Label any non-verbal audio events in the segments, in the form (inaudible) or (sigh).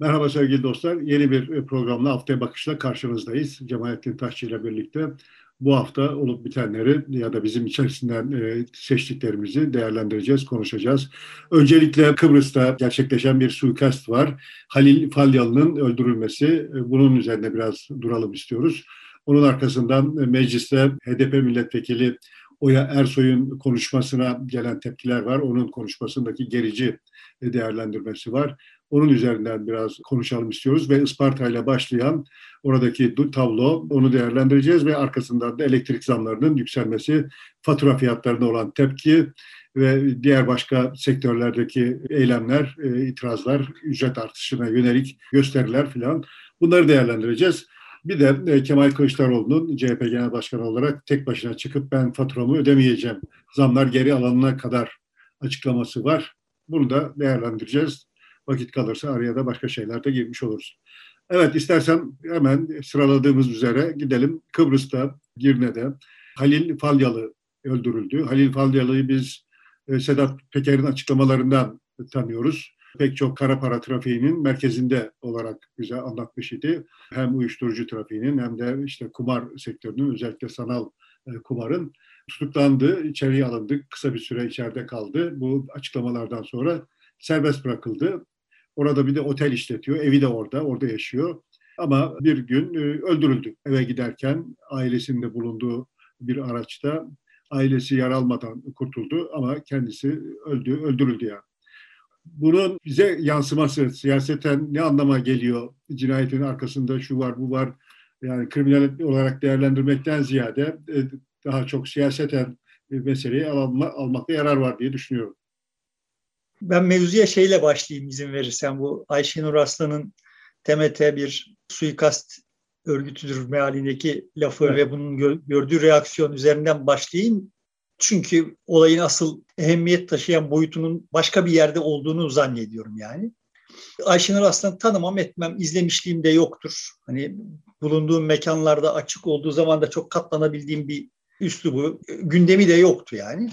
Merhaba sevgili dostlar. Yeni bir e, programla haftaya bakışla karşınızdayız. Cemalettin Taşçı ile birlikte bu hafta olup bitenleri ya da bizim içerisinden e, seçtiklerimizi değerlendireceğiz, konuşacağız. Öncelikle Kıbrıs'ta gerçekleşen bir suikast var. Halil Falyalı'nın öldürülmesi. E, bunun üzerine biraz duralım istiyoruz. Onun arkasından mecliste HDP milletvekili Oya Ersoy'un konuşmasına gelen tepkiler var. Onun konuşmasındaki gerici değerlendirmesi var. Onun üzerinden biraz konuşalım istiyoruz ve Isparta ile başlayan oradaki tablo onu değerlendireceğiz ve arkasından da elektrik zamlarının yükselmesi, fatura fiyatlarına olan tepki ve diğer başka sektörlerdeki eylemler, e, itirazlar, ücret artışına yönelik gösteriler filan bunları değerlendireceğiz. Bir de e, Kemal Kılıçdaroğlu'nun CHP Genel Başkanı olarak tek başına çıkıp ben faturamı ödemeyeceğim, zamlar geri alınana kadar açıklaması var. Bunu da değerlendireceğiz. Vakit kalırsa araya da başka şeyler de girmiş oluruz. Evet istersen hemen sıraladığımız üzere gidelim. Kıbrıs'ta, Girne'de Halil Falyalı öldürüldü. Halil Falyalı'yı biz e, Sedat Peker'in açıklamalarından tanıyoruz. Pek çok kara para trafiğinin merkezinde olarak bize anlatmış idi. Hem uyuşturucu trafiğinin hem de işte kumar sektörünün özellikle sanal e, kumarın tutuklandı, içeriye alındı, kısa bir süre içeride kaldı. Bu açıklamalardan sonra serbest bırakıldı. Orada bir de otel işletiyor. Evi de orada, orada yaşıyor. Ama bir gün e, öldürüldü. Eve giderken ailesinde bulunduğu bir araçta ailesi yaralmadan kurtuldu ama kendisi öldü, öldürüldü yani. Bunun bize yansıması siyaseten ne anlama geliyor? Cinayetin arkasında şu var, bu var. Yani kriminal olarak değerlendirmekten ziyade e, daha çok siyaseten meseleyi alma, almakta yarar var diye düşünüyorum. Ben mevzuya şeyle başlayayım izin verirsen. Bu Ayşenur Aslan'ın TMT bir suikast örgütüdür mealindeki lafı evet. ve bunun gördüğü reaksiyon üzerinden başlayayım. Çünkü olayın asıl ehemmiyet taşıyan boyutunun başka bir yerde olduğunu zannediyorum yani. Ayşenur Aslan'ı tanımam etmem, izlemişliğim de yoktur. Hani bulunduğum mekanlarda açık olduğu zaman da çok katlanabildiğim bir üslubu, gündemi de yoktu yani.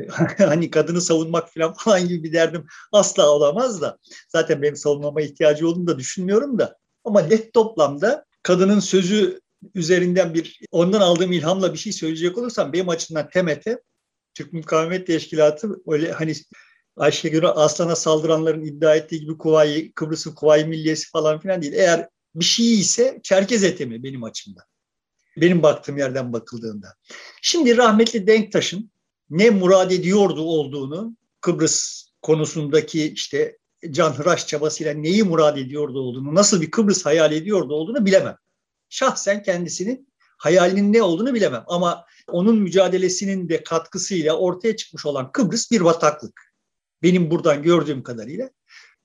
(laughs) hani kadını savunmak falan falan gibi bir derdim asla olamaz da. Zaten benim savunmama ihtiyacı olduğunu da düşünmüyorum da. Ama net toplamda kadının sözü üzerinden bir ondan aldığım ilhamla bir şey söyleyecek olursam benim açımdan TMT Türk Mukavemet Teşkilatı öyle hani Ayşegül Aslan'a saldıranların iddia ettiği gibi Kuvayi, Kıbrıs'ın Kuvayi Milliyesi falan filan değil. Eğer bir şey ise Çerkez etemi benim açımdan. Benim baktığım yerden bakıldığında. Şimdi rahmetli Denktaş'ın ne murad ediyordu olduğunu Kıbrıs konusundaki işte canhıraş çabasıyla neyi murad ediyordu olduğunu, nasıl bir Kıbrıs hayal ediyordu olduğunu bilemem. Şahsen kendisinin hayalinin ne olduğunu bilemem. Ama onun mücadelesinin de katkısıyla ortaya çıkmış olan Kıbrıs bir bataklık. Benim buradan gördüğüm kadarıyla.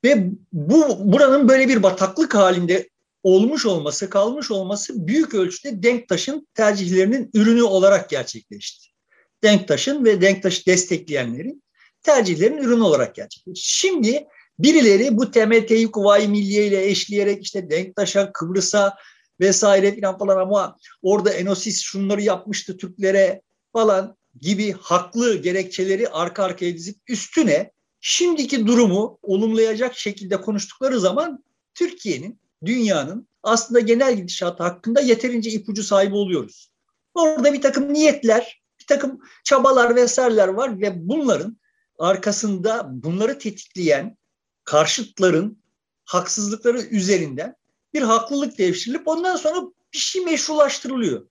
Ve bu buranın böyle bir bataklık halinde olmuş olması, kalmış olması büyük ölçüde Denktaş'ın tercihlerinin ürünü olarak gerçekleşti. Denktaş'ın ve Denktaş'ı destekleyenlerin tercihlerin ürünü olarak gerçekleşti. Şimdi birileri bu TMT'yi Kuvayi Milliye ile eşleyerek işte Denktaş'a, Kıbrıs'a vesaire filan falan ama orada Enosis şunları yapmıştı Türklere falan gibi haklı gerekçeleri arka arkaya dizip üstüne şimdiki durumu olumlayacak şekilde konuştukları zaman Türkiye'nin, dünyanın aslında genel gidişatı hakkında yeterince ipucu sahibi oluyoruz. Orada bir takım niyetler, takım çabalar vesaireler var ve bunların arkasında bunları tetikleyen karşıtların haksızlıkları üzerinden bir haklılık devşirilip ondan sonra bir şey meşrulaştırılıyor.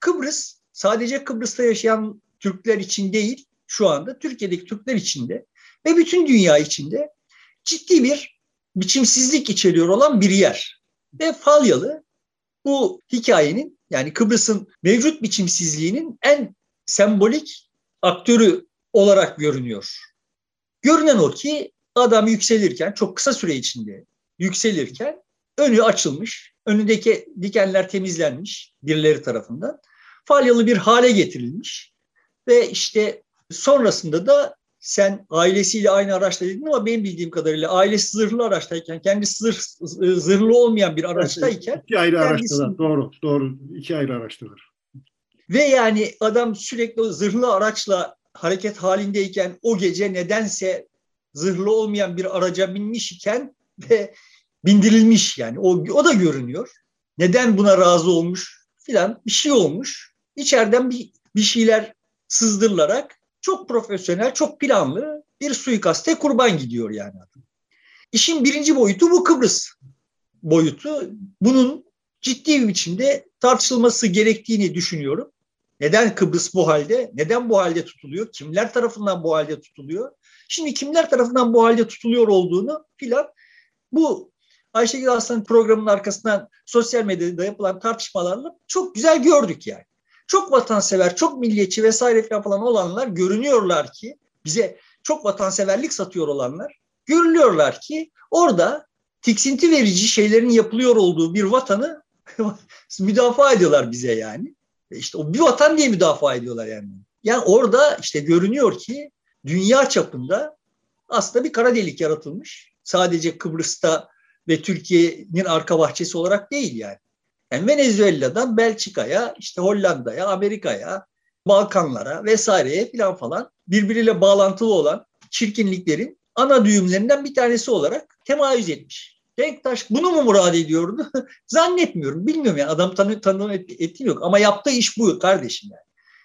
Kıbrıs sadece Kıbrıs'ta yaşayan Türkler için değil şu anda Türkiye'deki Türkler için de ve bütün dünya içinde ciddi bir biçimsizlik içeriyor olan bir yer. Ve Falyalı bu hikayenin yani Kıbrıs'ın mevcut biçimsizliğinin en sembolik aktörü olarak görünüyor. Görünen o ki adam yükselirken çok kısa süre içinde yükselirken önü açılmış, önündeki dikenler temizlenmiş birileri tarafından. Falyalı bir hale getirilmiş ve işte sonrasında da sen ailesiyle aynı araçta dedin ama benim bildiğim kadarıyla ailesi zırhlı araçtayken, kendisi zırh, zırhlı olmayan bir araçtayken. İki ayrı kendisi, araçtalar, doğru, doğru. iki ayrı araçtalar. Ve yani adam sürekli zırhlı araçla hareket halindeyken o gece nedense zırhlı olmayan bir araca binmiş iken ve bindirilmiş yani o, o da görünüyor. Neden buna razı olmuş filan bir şey olmuş. İçeriden bir, bir şeyler sızdırılarak çok profesyonel, çok planlı bir suikaste kurban gidiyor yani. İşin birinci boyutu bu Kıbrıs boyutu. Bunun ciddi bir biçimde tartışılması gerektiğini düşünüyorum. Neden Kıbrıs bu halde? Neden bu halde tutuluyor? Kimler tarafından bu halde tutuluyor? Şimdi kimler tarafından bu halde tutuluyor olduğunu filan bu Ayşegül Aslan programının arkasından sosyal medyada yapılan tartışmalarla çok güzel gördük yani. Çok vatansever, çok milliyetçi vesaire falan olanlar görünüyorlar ki bize çok vatanseverlik satıyor olanlar görülüyorlar ki orada tiksinti verici şeylerin yapılıyor olduğu bir vatanı (laughs) müdafaa ediyorlar bize yani. İşte o bir vatan diye müdafaa ediyorlar yani. Yani orada işte görünüyor ki dünya çapında aslında bir kara delik yaratılmış. Sadece Kıbrıs'ta ve Türkiye'nin arka bahçesi olarak değil yani. Yani Venezuela'dan Belçika'ya, işte Hollanda'ya, Amerika'ya, Balkanlara vesaireye filan falan birbiriyle bağlantılı olan çirkinliklerin ana düğümlerinden bir tanesi olarak temayüz etmiş. Denktaş bunu mu murad ediyordu? (laughs) Zannetmiyorum. Bilmiyorum yani adam tanı, tanım et, ettiğim yok. Ama yaptığı iş bu kardeşim yani.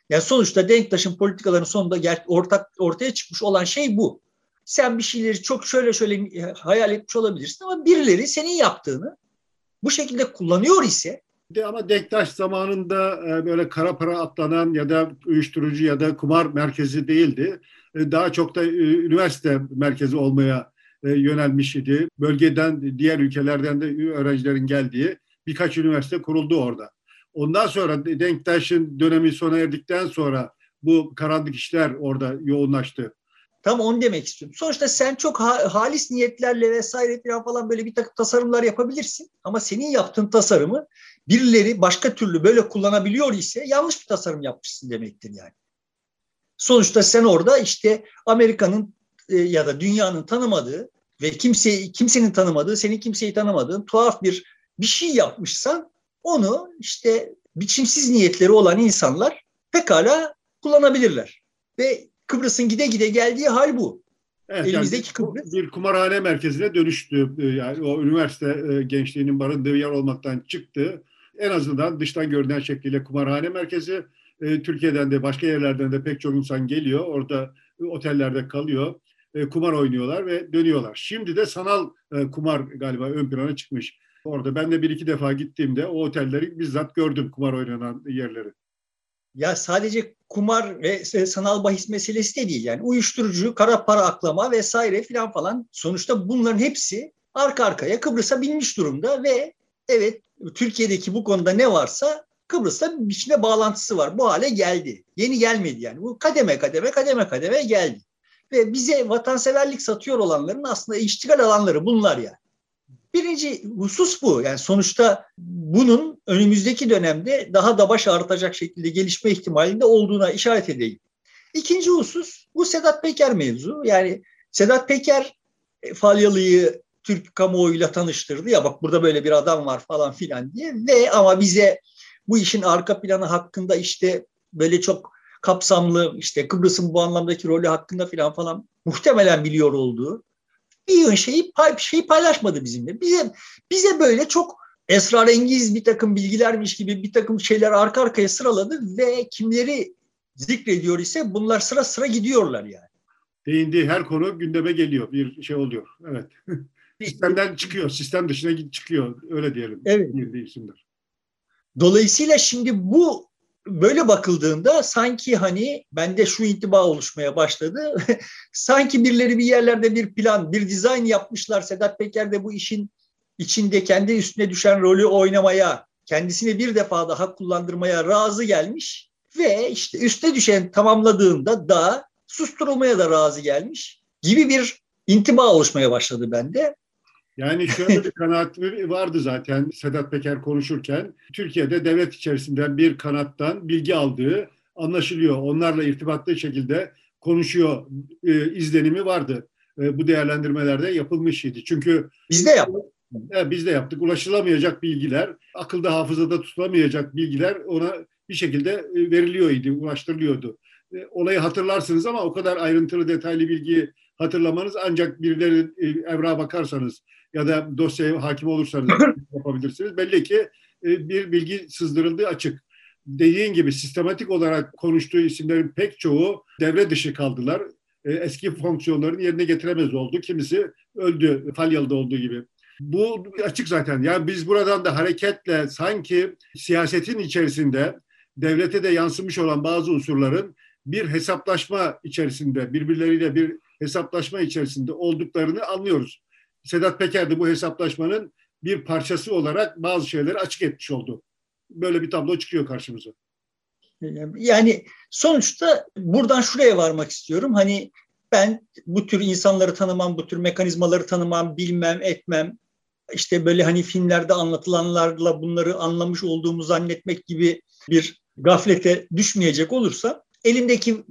Yani sonuçta Denktaş'ın politikalarının sonunda ortak ortaya çıkmış olan şey bu. Sen bir şeyleri çok şöyle şöyle hayal etmiş olabilirsin ama birileri senin yaptığını bu şekilde kullanıyor ise de ama Denktaş zamanında e, böyle kara para atlanan ya da uyuşturucu ya da kumar merkezi değildi. E, daha çok da e, üniversite merkezi olmaya yönelmiş idi. Bölgeden, diğer ülkelerden de öğrencilerin geldiği birkaç üniversite kuruldu orada. Ondan sonra Denktaş'ın dönemi sona erdikten sonra bu karanlık işler orada yoğunlaştı. Tam onu demek istiyorum. Sonuçta sen çok halis niyetlerle vesaire falan böyle bir takım tasarımlar yapabilirsin. Ama senin yaptığın tasarımı birileri başka türlü böyle kullanabiliyor ise yanlış bir tasarım yapmışsın demektir yani. Sonuçta sen orada işte Amerika'nın e, ya da dünyanın tanımadığı ve kimse kimsenin tanımadığı, senin kimseyi tanımadığın tuhaf bir bir şey yapmışsan onu işte biçimsiz niyetleri olan insanlar pekala kullanabilirler. Ve Kıbrıs'ın gide gide geldiği hal bu. Evet, Elimizdeki yani Kıbrıs. Bir kumarhane merkezine dönüştü. E, yani o üniversite e, gençliğinin barındığı yer olmaktan çıktı. En azından dıştan görünen şekliyle kumarhane merkezi. E, Türkiye'den de başka yerlerden de pek çok insan geliyor. Orada otellerde kalıyor. Kumar oynuyorlar ve dönüyorlar. Şimdi de sanal kumar galiba ön plana çıkmış. Orada ben de bir iki defa gittiğimde o otelleri bizzat gördüm kumar oynanan yerleri. Ya sadece kumar ve sanal bahis meselesi de değil. Yani uyuşturucu, kara para aklama vesaire filan falan. Sonuçta bunların hepsi arka arkaya Kıbrıs'a binmiş durumda ve evet Türkiye'deki bu konuda ne varsa Kıbrıs'ta bir biçimde bağlantısı var. Bu hale geldi. Yeni gelmedi yani. Bu kademe kademe kademe kademe geldi. Ve bize vatanseverlik satıyor olanların aslında iştigal alanları bunlar yani. Birinci husus bu. Yani sonuçta bunun önümüzdeki dönemde daha da baş ağrıtacak şekilde gelişme ihtimalinde olduğuna işaret edeyim. İkinci husus bu Sedat Peker mevzu. Yani Sedat Peker e, Falyalı'yı Türk kamuoyuyla tanıştırdı ya bak burada böyle bir adam var falan filan diye ve ama bize bu işin arka planı hakkında işte böyle çok kapsamlı işte Kıbrıs'ın bu anlamdaki rolü hakkında filan falan muhtemelen biliyor olduğu bir şeyi şey paylaşmadı bizimle. Bize bize böyle çok esrarengiz bir takım bilgilermiş gibi bir takım şeyler arka arkaya sıraladı ve kimleri zikrediyor ise bunlar sıra sıra gidiyorlar yani. Değindiği her konu gündeme geliyor. Bir şey oluyor. Evet. (laughs) Sistemden çıkıyor. Sistem dışına çıkıyor. Öyle diyelim. Evet. Dolayısıyla şimdi bu böyle bakıldığında sanki hani bende şu intiba oluşmaya başladı. (laughs) sanki birileri bir yerlerde bir plan, bir dizayn yapmışlar. Sedat Peker de bu işin içinde kendi üstüne düşen rolü oynamaya, kendisini bir defa daha kullandırmaya razı gelmiş ve işte üste düşen tamamladığında da susturulmaya da razı gelmiş gibi bir intiba oluşmaya başladı bende. Yani şöyle bir kanaat vardı zaten Sedat Peker konuşurken. Türkiye'de devlet içerisinden bir kanattan bilgi aldığı anlaşılıyor. Onlarla irtibatlı şekilde konuşuyor e, izlenimi vardı. E, bu değerlendirmelerde yapılmış idi. Çünkü biz de yaptık. E, biz de yaptık. Ulaşılamayacak bilgiler, akılda hafızada tutulamayacak bilgiler ona bir şekilde e, veriliyor idi, ulaştırılıyordu. E, olayı hatırlarsınız ama o kadar ayrıntılı detaylı bilgi hatırlamanız ancak birileri e, evrağa bakarsanız ya da dosyaya hakim olursanız yapabilirsiniz. Belli ki e, bir bilgi sızdırıldığı açık. Dediğin gibi sistematik olarak konuştuğu isimlerin pek çoğu devre dışı kaldılar. E, eski fonksiyonlarını yerine getiremez oldu. Kimisi öldü, Falyalı'da olduğu gibi. Bu açık zaten. Yani biz buradan da hareketle sanki siyasetin içerisinde devlete de yansımış olan bazı unsurların bir hesaplaşma içerisinde, birbirleriyle bir hesaplaşma içerisinde olduklarını anlıyoruz. Sedat Peker de bu hesaplaşmanın bir parçası olarak bazı şeyleri açık etmiş oldu. Böyle bir tablo çıkıyor karşımıza. Yani sonuçta buradan şuraya varmak istiyorum. Hani ben bu tür insanları tanımam, bu tür mekanizmaları tanımam, bilmem, etmem. İşte böyle hani filmlerde anlatılanlarla bunları anlamış olduğumu zannetmek gibi bir gaflete düşmeyecek olursa elimdeki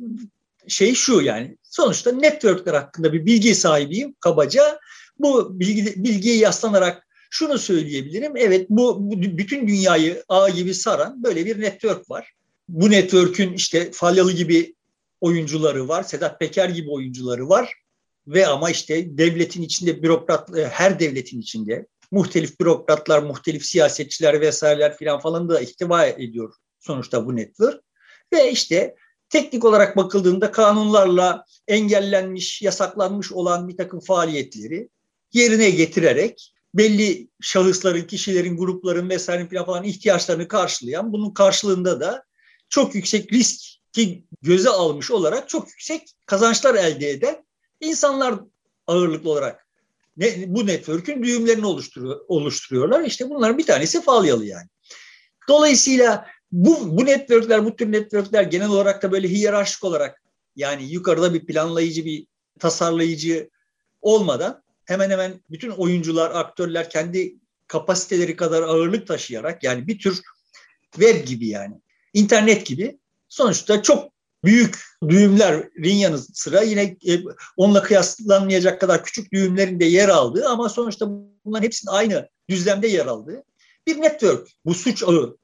şey şu yani sonuçta networkler hakkında bir bilgi sahibiyim kabaca. Bu bilgi, bilgiye yaslanarak şunu söyleyebilirim. Evet bu, bu bütün dünyayı ağ gibi saran böyle bir network var. Bu network'ün işte Falyalı gibi oyuncuları var, Sedat Peker gibi oyuncuları var ve ama işte devletin içinde bürokrat e, her devletin içinde muhtelif bürokratlar, muhtelif siyasetçiler vesaireler filan falan da ihtiva ediyor sonuçta bu network. Ve işte teknik olarak bakıldığında kanunlarla engellenmiş, yasaklanmış olan bir takım faaliyetleri yerine getirerek belli şahısların, kişilerin, grupların vesaire falan ihtiyaçlarını karşılayan, bunun karşılığında da çok yüksek risk ki göze almış olarak çok yüksek kazançlar elde eden insanlar ağırlıklı olarak ne, bu network'ün düğümlerini oluşturuyor, oluşturuyorlar. İşte bunların bir tanesi Falyalı yani. Dolayısıyla bu, bu networkler, bu tür networkler genel olarak da böyle hiyerarşik olarak yani yukarıda bir planlayıcı, bir tasarlayıcı olmadan hemen hemen bütün oyuncular, aktörler kendi kapasiteleri kadar ağırlık taşıyarak yani bir tür web gibi yani internet gibi sonuçta çok büyük düğümlerin yanı sıra yine e, onunla kıyaslanmayacak kadar küçük düğümlerin de yer aldığı ama sonuçta bunların hepsinin aynı düzlemde yer aldığı bir network. Bu suç ağı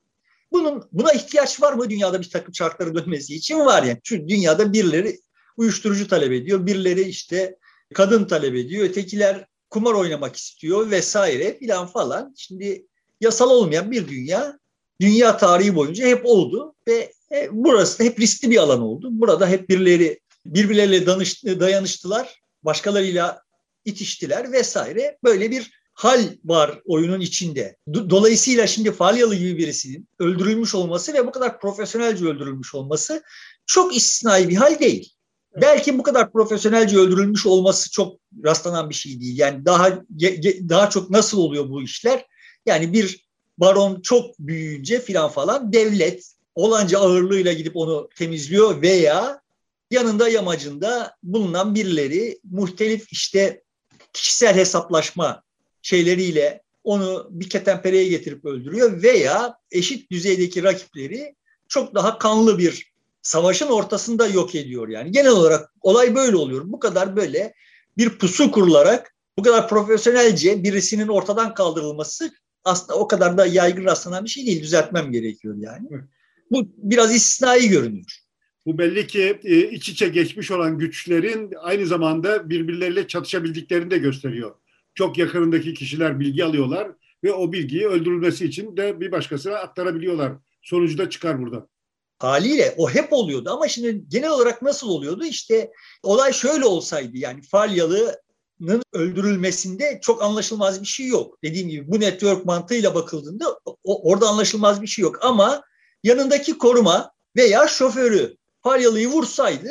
bunun buna ihtiyaç var mı dünyada bir takım şartları dönmesi için var yani. Çünkü dünyada birileri uyuşturucu talep ediyor, birileri işte kadın talep ediyor, ötekiler kumar oynamak istiyor vesaire filan falan. Şimdi yasal olmayan bir dünya dünya tarihi boyunca hep oldu ve e, burası hep riskli bir alan oldu. Burada hep birileri birbirleriyle danıştı, dayanıştılar, başkalarıyla itiştiler vesaire. Böyle bir hal var oyunun içinde. Dolayısıyla şimdi Falyalı gibi birisinin öldürülmüş olması ve bu kadar profesyonelce öldürülmüş olması çok istisnai bir hal değil. Belki bu kadar profesyonelce öldürülmüş olması çok rastlanan bir şey değil. Yani daha daha çok nasıl oluyor bu işler? Yani bir baron çok büyüyünce filan falan devlet olanca ağırlığıyla gidip onu temizliyor veya yanında yamacında bulunan birileri muhtelif işte kişisel hesaplaşma şeyleriyle onu bir ketenpereye getirip öldürüyor veya eşit düzeydeki rakipleri çok daha kanlı bir savaşın ortasında yok ediyor yani. Genel olarak olay böyle oluyor. Bu kadar böyle bir pusu kurularak bu kadar profesyonelce birisinin ortadan kaldırılması aslında o kadar da yaygın rastlanan bir şey değil. Düzeltmem gerekiyor yani. Bu biraz istisnai görünüyor. Bu belli ki e, iç içe geçmiş olan güçlerin aynı zamanda birbirleriyle çatışabildiklerini de gösteriyor çok yakınındaki kişiler bilgi alıyorlar ve o bilgiyi öldürülmesi için de bir başkasına aktarabiliyorlar. Sonucu da çıkar burada. Haliyle o hep oluyordu ama şimdi genel olarak nasıl oluyordu? İşte olay şöyle olsaydı yani Falyalı'nın öldürülmesinde çok anlaşılmaz bir şey yok. Dediğim gibi bu network mantığıyla bakıldığında o, orada anlaşılmaz bir şey yok ama yanındaki koruma veya şoförü Falyalı'yı vursaydı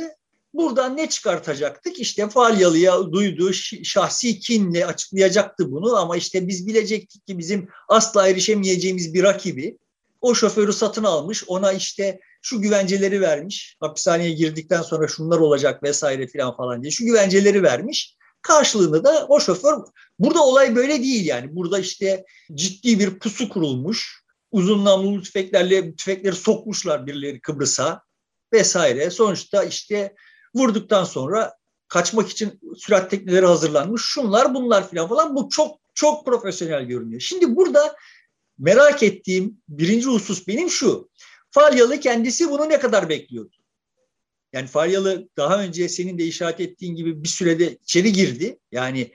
Buradan ne çıkartacaktık? İşte Falyalı'ya duyduğu şahsi kinle açıklayacaktı bunu ama işte biz bilecektik ki bizim asla erişemeyeceğimiz bir rakibi o şoförü satın almış, ona işte şu güvenceleri vermiş, hapishaneye girdikten sonra şunlar olacak vesaire filan falan diye şu güvenceleri vermiş. Karşılığında da o şoför, burada olay böyle değil yani. Burada işte ciddi bir pusu kurulmuş, uzun namlulu tüfeklerle tüfekleri sokmuşlar birileri Kıbrıs'a vesaire. Sonuçta işte Vurduktan sonra kaçmak için sürat tekneleri hazırlanmış. Şunlar bunlar filan falan. Bu çok çok profesyonel görünüyor. Şimdi burada merak ettiğim birinci husus benim şu. Falyalı kendisi bunu ne kadar bekliyordu? Yani Faryalı daha önce senin de işaret ettiğin gibi bir sürede içeri girdi. Yani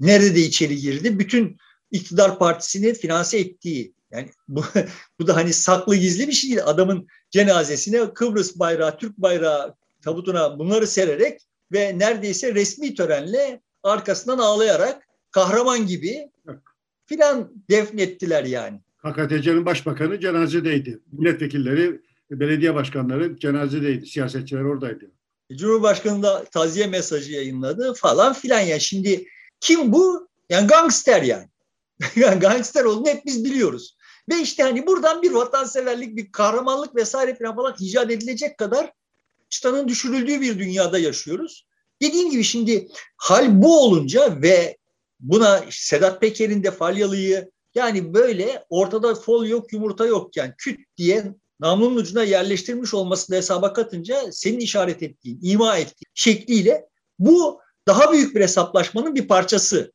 nerede içeri girdi? Bütün iktidar partisini finanse ettiği. Yani bu, (laughs) bu da hani saklı gizli bir şey değil. Adamın cenazesine Kıbrıs bayrağı, Türk bayrağı tabutuna bunları sererek ve neredeyse resmi törenle arkasından ağlayarak kahraman gibi filan defnettiler yani. KKTC'nin başbakanı cenazedeydi. Milletvekilleri, belediye başkanları cenazedeydi. Siyasetçiler oradaydı. Cumhurbaşkanı da taziye mesajı yayınladı falan filan ya. Şimdi kim bu? Yani gangster yani. (laughs) yani gangster olduğunu hep biz biliyoruz. Ve işte hani buradan bir vatanseverlik, bir kahramanlık vesaire falan falan icat edilecek kadar çıtanın düşürüldüğü bir dünyada yaşıyoruz. Dediğim gibi şimdi hal bu olunca ve buna Sedat Peker'in de Falyalı'yı yani böyle ortada fol yok yumurta yok yani küt diye namlunun ucuna yerleştirmiş olmasını hesaba katınca senin işaret ettiğin, ima ettiğin şekliyle bu daha büyük bir hesaplaşmanın bir parçası.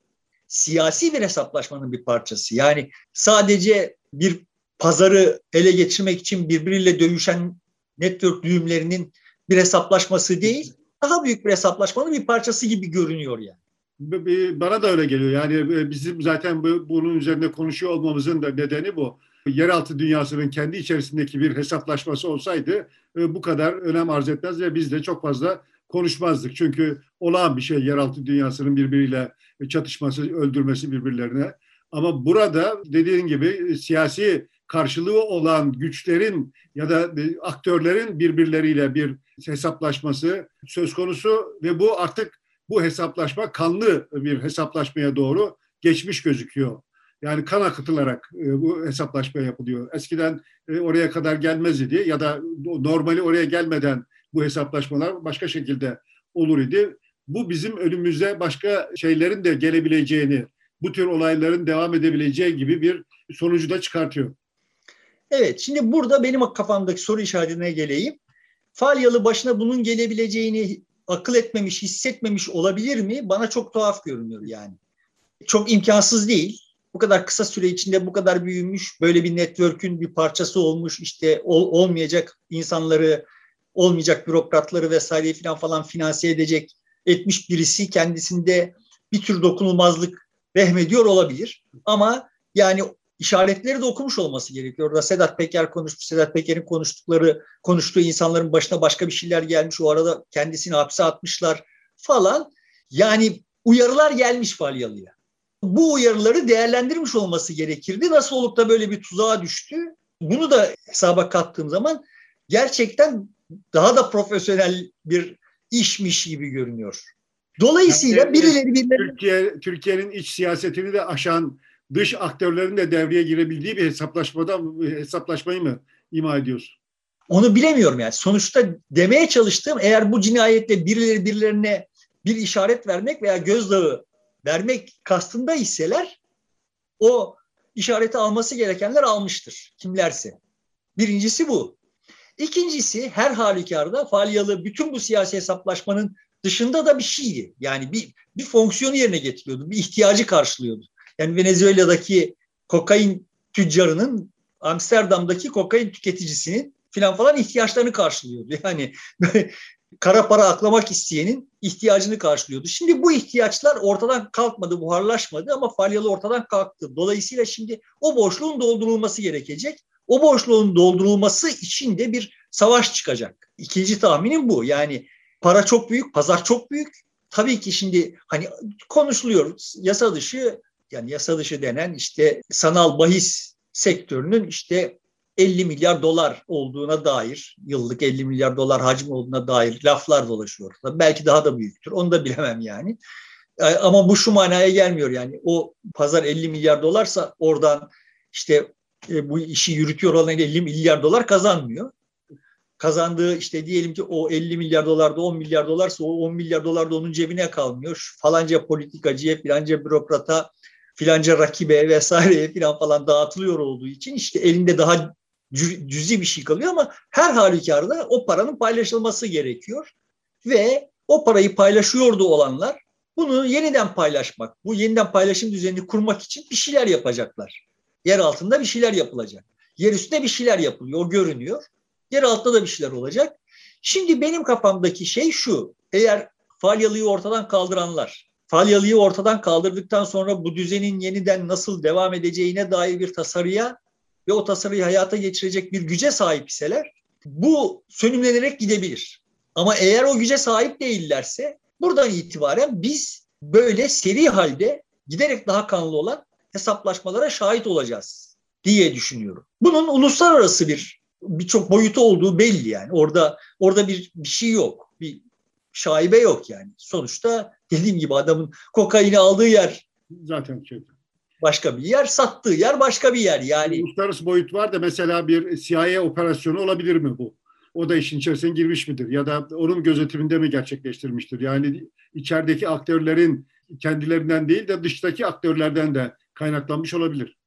Siyasi bir hesaplaşmanın bir parçası. Yani sadece bir pazarı ele geçirmek için birbiriyle dövüşen network düğümlerinin bir hesaplaşması değil, daha büyük bir hesaplaşmanın bir parçası gibi görünüyor yani. Bana da öyle geliyor. Yani e, bizim zaten bunun üzerinde konuşuyor olmamızın da nedeni bu. Yeraltı dünyasının kendi içerisindeki bir hesaplaşması olsaydı e, bu kadar önem arz etmez ve biz de çok fazla konuşmazdık. Çünkü olağan bir şey yeraltı dünyasının birbiriyle çatışması, öldürmesi birbirlerine. Ama burada dediğin gibi e, siyasi karşılığı olan güçlerin ya da aktörlerin birbirleriyle bir hesaplaşması söz konusu ve bu artık bu hesaplaşma kanlı bir hesaplaşmaya doğru geçmiş gözüküyor. Yani kan akıtılarak e, bu hesaplaşma yapılıyor. Eskiden e, oraya kadar gelmez idi ya da normali oraya gelmeden bu hesaplaşmalar başka şekilde olur idi. Bu bizim önümüze başka şeylerin de gelebileceğini, bu tür olayların devam edebileceği gibi bir sonucu da çıkartıyor. Evet, şimdi burada benim kafamdaki soru işaretine geleyim. Falyalı başına bunun gelebileceğini akıl etmemiş, hissetmemiş olabilir mi? Bana çok tuhaf görünüyor yani. Çok imkansız değil. Bu kadar kısa süre içinde bu kadar büyümüş, böyle bir network'ün bir parçası olmuş, işte ol, olmayacak insanları, olmayacak bürokratları vesaireyi falan falan finanse edecek etmiş birisi kendisinde bir tür dokunulmazlık vehmediyor olabilir. Ama yani işaretleri de okumuş olması gerekiyor. Orada Sedat Peker konuşmuş, Sedat Peker'in konuştukları, konuştuğu insanların başına başka bir şeyler gelmiş. O arada kendisini hapse atmışlar falan. Yani uyarılar gelmiş Falyalı'ya. Bu uyarıları değerlendirmiş olması gerekirdi. Nasıl olup da böyle bir tuzağa düştü? Bunu da hesaba kattığım zaman gerçekten daha da profesyonel bir işmiş gibi görünüyor. Dolayısıyla yani, birileri birileri... Türkiye, Türkiye'nin iç siyasetini de aşan dış aktörlerin de devreye girebildiği bir hesaplaşmada hesaplaşmayı mı ima ediyorsun? Onu bilemiyorum yani. Sonuçta demeye çalıştığım eğer bu cinayetle birileri birilerine bir işaret vermek veya gözdağı vermek kastında hisseler o işareti alması gerekenler almıştır. Kimlerse. Birincisi bu. İkincisi her halükarda Falyalı bütün bu siyasi hesaplaşmanın dışında da bir şeydi. Yani bir, bir fonksiyonu yerine getiriyordu. Bir ihtiyacı karşılıyordu. Yani Venezuela'daki kokain tüccarının Amsterdam'daki kokain tüketicisinin filan falan ihtiyaçlarını karşılıyordu. Yani (laughs) kara para aklamak isteyenin ihtiyacını karşılıyordu. Şimdi bu ihtiyaçlar ortadan kalkmadı, buharlaşmadı ama Falyalı ortadan kalktı. Dolayısıyla şimdi o boşluğun doldurulması gerekecek. O boşluğun doldurulması için de bir savaş çıkacak. İkinci tahminim bu. Yani para çok büyük, pazar çok büyük. Tabii ki şimdi hani konuşuluyor yasa dışı yani yasa dışı denen işte sanal bahis sektörünün işte 50 milyar dolar olduğuna dair, yıllık 50 milyar dolar hacmi olduğuna dair laflar dolaşıyor. Belki daha da büyüktür. Onu da bilemem yani. E, ama bu şu manaya gelmiyor yani. O pazar 50 milyar dolarsa oradan işte e, bu işi yürütüyor olan 50 milyar dolar kazanmıyor. Kazandığı işte diyelim ki o 50 milyar dolarda 10 milyar dolarsa o 10 milyar dolar da onun cebine kalmıyor. Falanca politikacıya, filanca bürokrata filanca rakibe vesaireye filan falan dağıtılıyor olduğu için işte elinde daha cüzi bir şey kalıyor ama her halükarda o paranın paylaşılması gerekiyor. Ve o parayı paylaşıyordu olanlar bunu yeniden paylaşmak, bu yeniden paylaşım düzenini kurmak için bir şeyler yapacaklar. Yer altında bir şeyler yapılacak. Yer üstünde bir şeyler yapılıyor, görünüyor. Yer altında da bir şeyler olacak. Şimdi benim kafamdaki şey şu. Eğer Falyalı'yı ortadan kaldıranlar, Falyalı'yı ortadan kaldırdıktan sonra bu düzenin yeniden nasıl devam edeceğine dair bir tasarıya ve o tasarıyı hayata geçirecek bir güce sahip iseler bu sönümlenerek gidebilir. Ama eğer o güce sahip değillerse buradan itibaren biz böyle seri halde giderek daha kanlı olan hesaplaşmalara şahit olacağız diye düşünüyorum. Bunun uluslararası bir birçok boyutu olduğu belli yani. Orada orada bir, bir şey yok. Bir şaibe yok yani. Sonuçta dediğim gibi adamın kokaini aldığı yer zaten şey. Başka bir yer, sattığı yer başka bir yer. Yani uluslararası boyut var da mesela bir CIA operasyonu olabilir mi bu? O da işin içerisine girmiş midir? Ya da onun gözetiminde mi gerçekleştirmiştir? Yani içerideki aktörlerin kendilerinden değil de dıştaki aktörlerden de kaynaklanmış olabilir.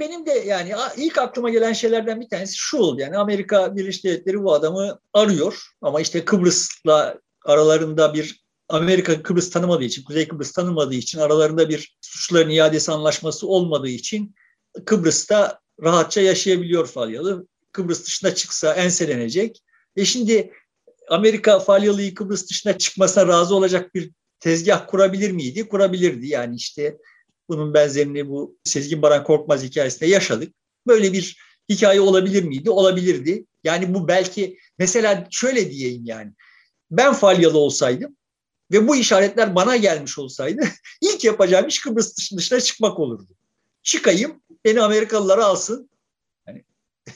Benim de yani ilk aklıma gelen şeylerden bir tanesi şu oldu. Yani Amerika Birleşik Devletleri bu adamı arıyor ama işte Kıbrıs'la aralarında bir Amerika Kıbrıs tanımadığı için, Kuzey Kıbrıs tanımadığı için aralarında bir suçların iadesi anlaşması olmadığı için Kıbrıs'ta rahatça yaşayabiliyor Falyalı. Kıbrıs dışına çıksa enselenecek. E şimdi Amerika Falyalı'yı Kıbrıs dışına çıkmasına razı olacak bir tezgah kurabilir miydi? Kurabilirdi. Yani işte bunun benzerini bu Sezgin Baran Korkmaz hikayesinde yaşadık. Böyle bir hikaye olabilir miydi? Olabilirdi. Yani bu belki mesela şöyle diyeyim yani. Ben Falyalı olsaydım ve bu işaretler bana gelmiş olsaydı (laughs) ilk yapacağım iş Kıbrıs dışına çıkmak olurdu. Çıkayım, beni Amerikalılara alsın. Yani,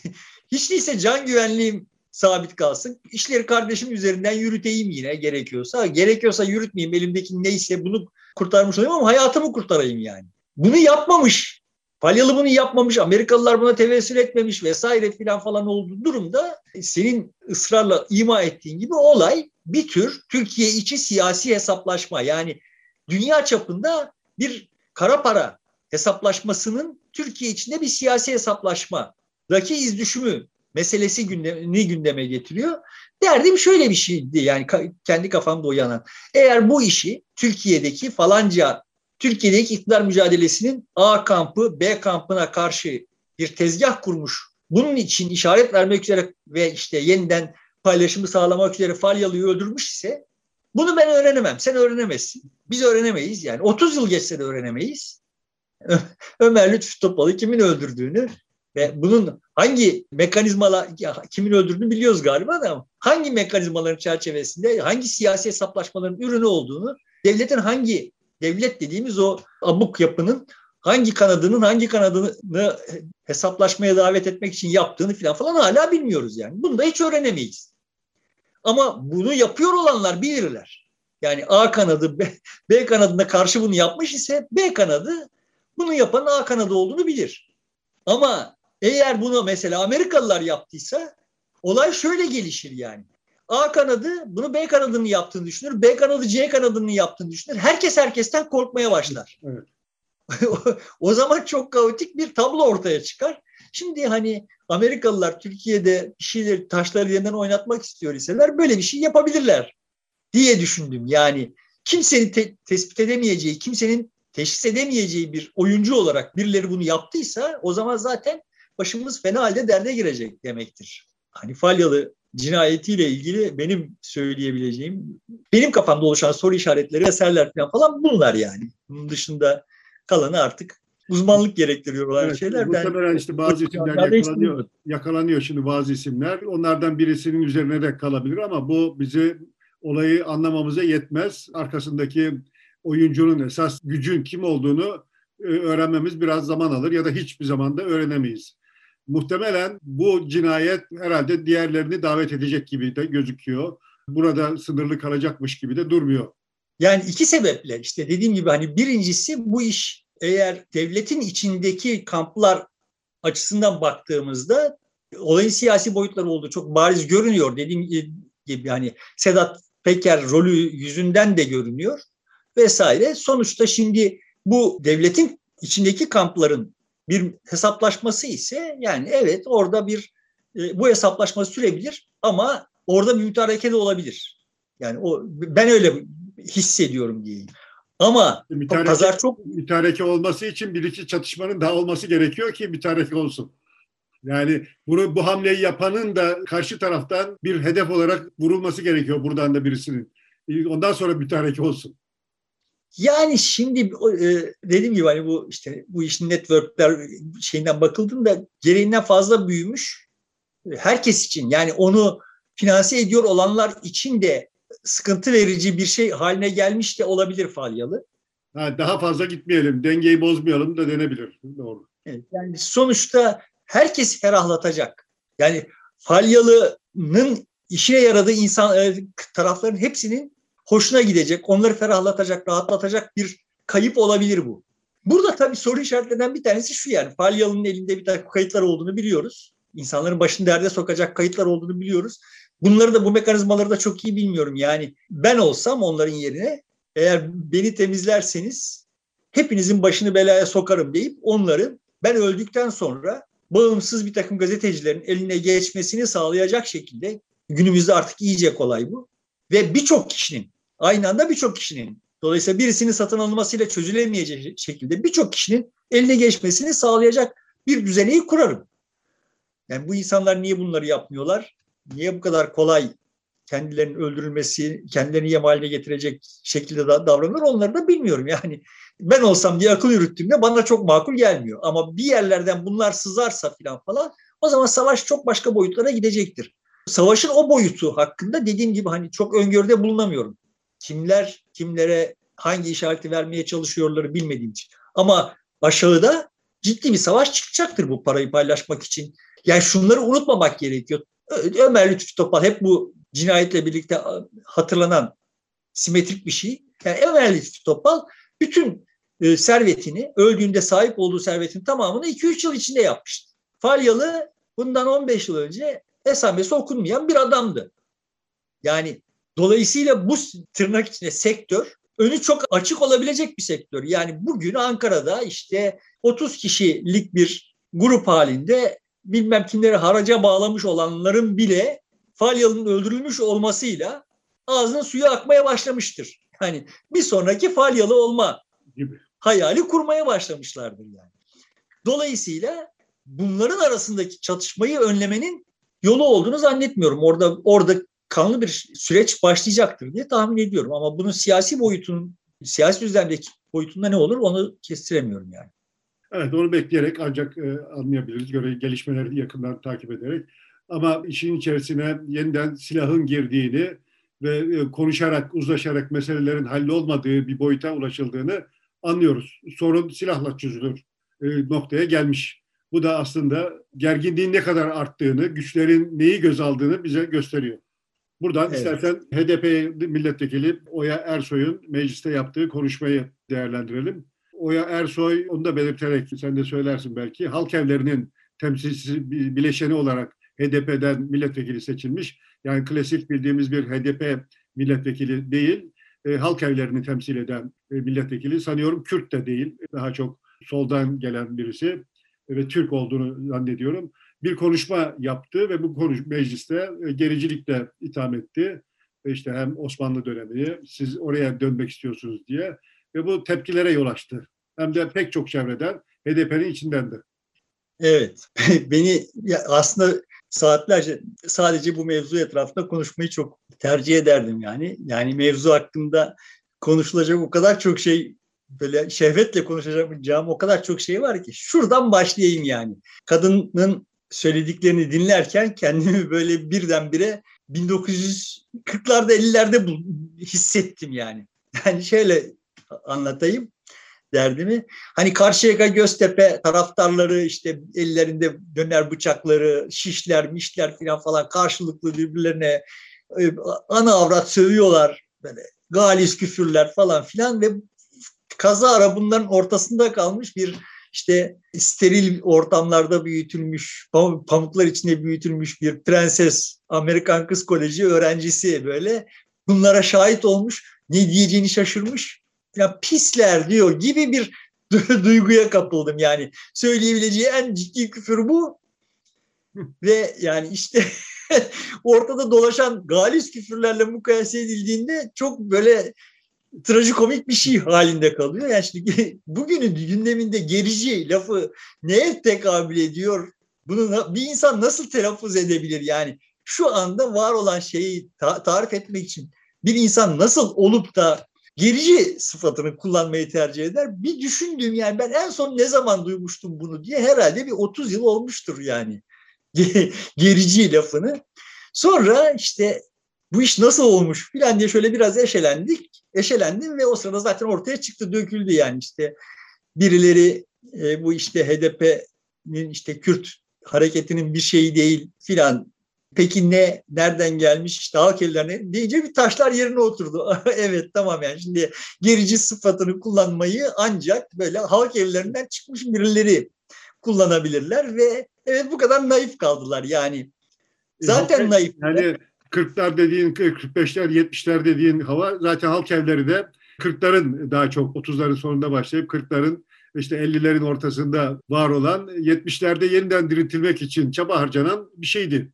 (laughs) hiç değilse can güvenliğim sabit kalsın. İşleri kardeşim üzerinden yürüteyim yine gerekiyorsa. Gerekiyorsa yürütmeyeyim elimdeki neyse bunu kurtarmış olayım ama hayatımı kurtarayım yani. Bunu yapmamış. Falyalı bunu yapmamış, Amerikalılar buna tevessül etmemiş vesaire filan falan olduğu durumda senin ısrarla ima ettiğin gibi olay bir tür Türkiye içi siyasi hesaplaşma. Yani dünya çapında bir kara para hesaplaşmasının Türkiye içinde bir siyasi hesaplaşmadaki iz düşümü meselesi gündemini gündeme getiriyor. Derdim şöyle bir şeydi yani kendi kafamda uyanan. Eğer bu işi Türkiye'deki falanca Türkiye'deki iktidar mücadelesinin A kampı B kampına karşı bir tezgah kurmuş. Bunun için işaret vermek üzere ve işte yeniden paylaşımı sağlamak üzere Falyalı'yı öldürmüş ise bunu ben öğrenemem. Sen öğrenemezsin. Biz öğrenemeyiz yani. 30 yıl geçse de öğrenemeyiz. (laughs) Ömer Lütfü Topal'ı kimin öldürdüğünü ve bunun hangi mekanizmalar, kimin öldürdüğünü biliyoruz galiba da hangi mekanizmaların çerçevesinde, hangi siyasi hesaplaşmaların ürünü olduğunu, devletin hangi, devlet dediğimiz o abuk yapının hangi kanadının hangi kanadını hesaplaşmaya davet etmek için yaptığını falan falan hala bilmiyoruz yani. Bunu da hiç öğrenemeyiz. Ama bunu yapıyor olanlar bilirler. Yani A kanadı B, B kanadına karşı bunu yapmış ise B kanadı bunu yapan A kanadı olduğunu bilir. Ama eğer bunu mesela Amerikalılar yaptıysa olay şöyle gelişir yani. A kanadı bunu B kanadının yaptığını düşünür. B kanadı C kanadının yaptığını düşünür. Herkes herkesten korkmaya başlar. Evet. (laughs) o zaman çok kaotik bir tablo ortaya çıkar. Şimdi hani Amerikalılar Türkiye'de bir şeyleri taşları yeniden oynatmak istiyor iseler böyle bir şey yapabilirler diye düşündüm. Yani kimsenin te- tespit edemeyeceği, kimsenin teşhis edemeyeceği bir oyuncu olarak birileri bunu yaptıysa o zaman zaten başımız fena halde derde girecek demektir. Hani Falyalı cinayetiyle ilgili benim söyleyebileceğim, benim kafamda oluşan soru işaretleri, eserler falan bunlar yani. Bunun dışında kalanı artık uzmanlık gerektiriyor olan evet, şeylerden. Muhtemelen işte bazı isimler yakalanıyor, yakalanıyor şimdi bazı isimler. Onlardan birisinin üzerine de kalabilir ama bu bizi olayı anlamamıza yetmez. Arkasındaki oyuncunun esas gücün kim olduğunu e, öğrenmemiz biraz zaman alır ya da hiçbir zaman da öğrenemeyiz. Muhtemelen bu cinayet herhalde diğerlerini davet edecek gibi de gözüküyor. Burada sınırlı kalacakmış gibi de durmuyor. Yani iki sebeple işte dediğim gibi hani birincisi bu iş eğer devletin içindeki kamplar açısından baktığımızda olayın siyasi boyutları olduğu çok bariz görünüyor. Dediğim gibi hani Sedat Peker rolü yüzünden de görünüyor vesaire. Sonuçta şimdi bu devletin içindeki kampların bir hesaplaşması ise yani evet orada bir e, bu hesaplaşma sürebilir ama orada bir mütareke de olabilir. Yani o ben öyle hissediyorum diyeyim. Ama mütareke, pazar çok mütareke olması için bir iki çatışmanın daha olması gerekiyor ki mütareke olsun. Yani bunu bu hamleyi yapanın da karşı taraftan bir hedef olarak vurulması gerekiyor buradan da birisinin. Ondan sonra bir olsun. Yani şimdi e, dediğim gibi hani bu işte bu işin networkler şeyinden bakıldığında gereğinden fazla büyümüş. Herkes için yani onu finanse ediyor olanlar için de sıkıntı verici bir şey haline gelmiş de olabilir Falyalı. Ha, daha fazla gitmeyelim, dengeyi bozmayalım da denebilir. Doğru. Evet, yani sonuçta herkes ferahlatacak. Yani Falyalı'nın işine yaradığı insan e, tarafların hepsinin hoşuna gidecek, onları ferahlatacak, rahatlatacak bir kayıp olabilir bu. Burada tabii soru işaretlerinden bir tanesi şu yani Falyalı'nın elinde bir takım kayıtlar olduğunu biliyoruz. İnsanların başını derde sokacak kayıtlar olduğunu biliyoruz. Bunları da bu mekanizmaları da çok iyi bilmiyorum. Yani ben olsam onların yerine eğer beni temizlerseniz hepinizin başını belaya sokarım deyip onları ben öldükten sonra bağımsız bir takım gazetecilerin eline geçmesini sağlayacak şekilde günümüzde artık iyice kolay bu. Ve birçok kişinin aynı anda birçok kişinin dolayısıyla birisinin satın alınmasıyla çözülemeyecek şekilde birçok kişinin eline geçmesini sağlayacak bir düzeneyi kurarım. Yani bu insanlar niye bunları yapmıyorlar? Niye bu kadar kolay kendilerinin öldürülmesi, kendilerini yem haline getirecek şekilde davranır onları da bilmiyorum. Yani ben olsam diye akıl yürüttüğümde bana çok makul gelmiyor. Ama bir yerlerden bunlar sızarsa falan falan o zaman savaş çok başka boyutlara gidecektir. Savaşın o boyutu hakkında dediğim gibi hani çok öngörüde bulunamıyorum. Kimler kimlere hangi işareti vermeye çalışıyorları bilmediğim için. Ama aşağıda ciddi bir savaş çıkacaktır bu parayı paylaşmak için. Yani şunları unutmamak gerekiyor. Ömer Lütfü Topal hep bu cinayetle birlikte hatırlanan simetrik bir şey. Yani Ömer Lütfü Topal bütün e, servetini, öldüğünde sahip olduğu servetin tamamını 2-3 yıl içinde yapmıştı. Falyalı bundan 15 yıl önce esamesi okunmayan bir adamdı. Yani dolayısıyla bu tırnak içinde sektör önü çok açık olabilecek bir sektör. Yani bugün Ankara'da işte 30 kişilik bir grup halinde bilmem kimleri haraca bağlamış olanların bile Falyalı'nın öldürülmüş olmasıyla ağzının suyu akmaya başlamıştır. Yani bir sonraki Falyalı olma gibi hayali kurmaya başlamışlardır yani. Dolayısıyla bunların arasındaki çatışmayı önlemenin yolu olduğunu zannetmiyorum. Orada orada kanlı bir süreç başlayacaktır diye tahmin ediyorum. Ama bunun siyasi boyutunun, siyasi düzlemdeki boyutunda ne olur onu kestiremiyorum yani. Evet onu bekleyerek ancak e, anlayabiliriz. Göre gelişmeleri yakından takip ederek. Ama işin içerisine yeniden silahın girdiğini ve e, konuşarak, uzlaşarak meselelerin hallolmadığı bir boyuta ulaşıldığını anlıyoruz. Sorun silahla çözülür e, noktaya gelmiş. Bu da aslında gerginliğin ne kadar arttığını, güçlerin neyi göz aldığını bize gösteriyor. Buradan evet. istersen HDP milletvekili Oya Ersoy'un mecliste yaptığı konuşmayı değerlendirelim. Oya Ersoy, onu da belirterek sen de söylersin belki, halk evlerinin temsilcisi, bileşeni olarak HDP'den milletvekili seçilmiş. Yani klasik bildiğimiz bir HDP milletvekili değil, e, halk evlerini temsil eden e, milletvekili. Sanıyorum Kürt de değil, daha çok soldan gelen birisi ve Türk olduğunu zannediyorum. Bir konuşma yaptı ve bu konuş mecliste e, gericilikle itham etti. İşte hem Osmanlı dönemi, siz oraya dönmek istiyorsunuz diye ve bu tepkilere yol açtı. Hem de pek çok çevreden HDP'nin içinden de. Evet, (laughs) beni aslında saatlerce sadece bu mevzu etrafında konuşmayı çok tercih ederdim yani. Yani mevzu hakkında konuşulacak o kadar çok şey böyle şehvetle konuşacağım o kadar çok şey var ki şuradan başlayayım yani. Kadının söylediklerini dinlerken kendimi böyle birdenbire 1940'larda 50'lerde hissettim yani. Yani şöyle anlatayım derdimi. Hani Karşıyaka Göztepe taraftarları işte ellerinde döner bıçakları, şişler, mişler falan falan karşılıklı birbirlerine e, ana avrat sövüyorlar. Böyle galis küfürler falan filan ve kaza ara bunların ortasında kalmış bir işte steril ortamlarda büyütülmüş, pamuklar içinde büyütülmüş bir prenses Amerikan Kız Koleji öğrencisi böyle bunlara şahit olmuş, ne diyeceğini şaşırmış ya pisler diyor gibi bir (laughs) duyguya kapıldım yani. Söyleyebileceği en ciddi küfür bu. Ve yani işte (laughs) ortada dolaşan galis küfürlerle mukayese edildiğinde çok böyle trajikomik bir şey halinde kalıyor. Yani şimdi (laughs) bugünün gündeminde gerici lafı neye tekabül ediyor Bunu bir insan nasıl telaffuz edebilir yani? Şu anda var olan şeyi ta- tarif etmek için bir insan nasıl olup da gerici sıfatını kullanmayı tercih eder? Bir düşündüğüm yani ben en son ne zaman duymuştum bunu diye herhalde bir 30 yıl olmuştur yani. (laughs) gerici lafını. Sonra işte bu iş nasıl olmuş filan diye şöyle biraz eşelendik. Eşelendim ve o sırada zaten ortaya çıktı, döküldü yani işte birileri e, bu işte HDP'nin işte Kürt hareketinin bir şeyi değil filan. Peki ne, nereden gelmiş işte halk evlerine deyince bir taşlar yerine oturdu. (laughs) evet tamam yani şimdi gerici sıfatını kullanmayı ancak böyle halk evlerinden çıkmış birileri kullanabilirler ve evet bu kadar naif kaldılar yani. Zaten e, naif. Yani 40'lar dediğin, 45'ler, 70'ler dediğin hava zaten halk evleri de 40'ların daha çok 30'ların sonunda başlayıp 40'ların işte 50'lerin ortasında var olan 70'lerde yeniden diriltilmek için çaba harcanan bir şeydi.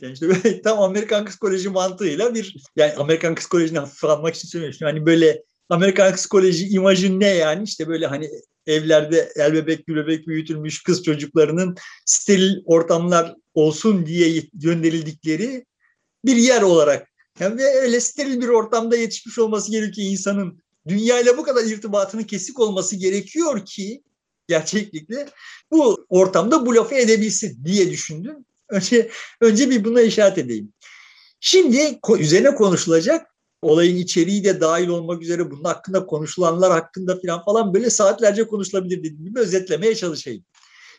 Yani (laughs) işte tam Amerikan psikoloji mantığıyla bir yani Amerikan psikolojini hafif almak için söylüyorum. Hani böyle Amerikan psikoloji imajı ne yani işte böyle hani evlerde el bebek gül bebek büyütülmüş kız çocuklarının steril ortamlar olsun diye gönderildikleri bir yer olarak yani ve öyle steril bir ortamda yetişmiş olması gerekiyor insanın dünyayla bu kadar irtibatının kesik olması gerekiyor ki gerçeklikle bu ortamda bu lafı edebilsin diye düşündüm. Önce, önce bir buna işaret edeyim. Şimdi üzerine konuşulacak olayın içeriği de dahil olmak üzere bunun hakkında konuşulanlar hakkında falan falan böyle saatlerce konuşulabilir dediğim gibi özetlemeye çalışayım.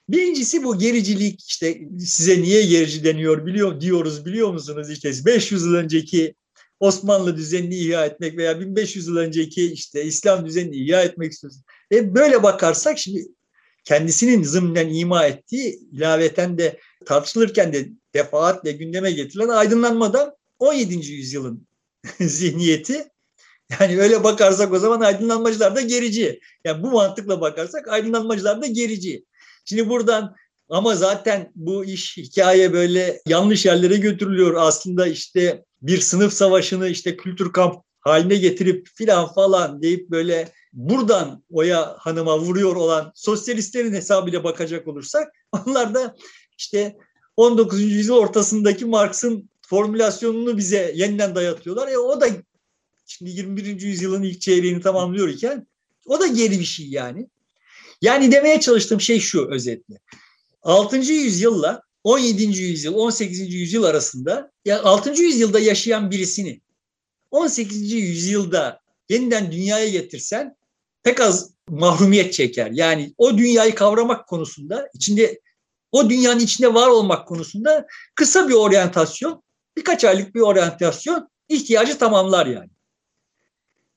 Birincisi bu gericilik işte size niye gerici deniyor biliyor diyoruz biliyor musunuz işte 500 yıl önceki Osmanlı düzenini ihya etmek veya 1500 yıl önceki işte İslam düzenini ihya etmek istiyorsun. E böyle bakarsak şimdi kendisinin zımnen ima ettiği ilaveten de tartışılırken de defaatle gündeme getirilen aydınlanmadan 17. yüzyılın (laughs) zihniyeti yani öyle bakarsak o zaman aydınlanmacılar da gerici. Yani bu mantıkla bakarsak aydınlanmacılar da gerici. Şimdi buradan ama zaten bu iş hikaye böyle yanlış yerlere götürülüyor. Aslında işte bir sınıf savaşını işte kültür kamp haline getirip filan falan deyip böyle buradan Oya Hanım'a vuruyor olan sosyalistlerin hesabıyla bakacak olursak (laughs) onlar da işte 19. yüzyıl ortasındaki Marx'ın formülasyonunu bize yeniden dayatıyorlar. E o da şimdi 21. yüzyılın ilk çeyreğini tamamlıyor iken o da geri bir şey yani. Yani demeye çalıştığım şey şu özetle. 6. yüzyılla 17. yüzyıl, 18. yüzyıl arasında ya 6. yüzyılda yaşayan birisini 18. yüzyılda yeniden dünyaya getirsen pek az mahrumiyet çeker. Yani o dünyayı kavramak konusunda içinde o dünyanın içinde var olmak konusunda kısa bir oryantasyon, birkaç aylık bir oryantasyon ihtiyacı tamamlar yani.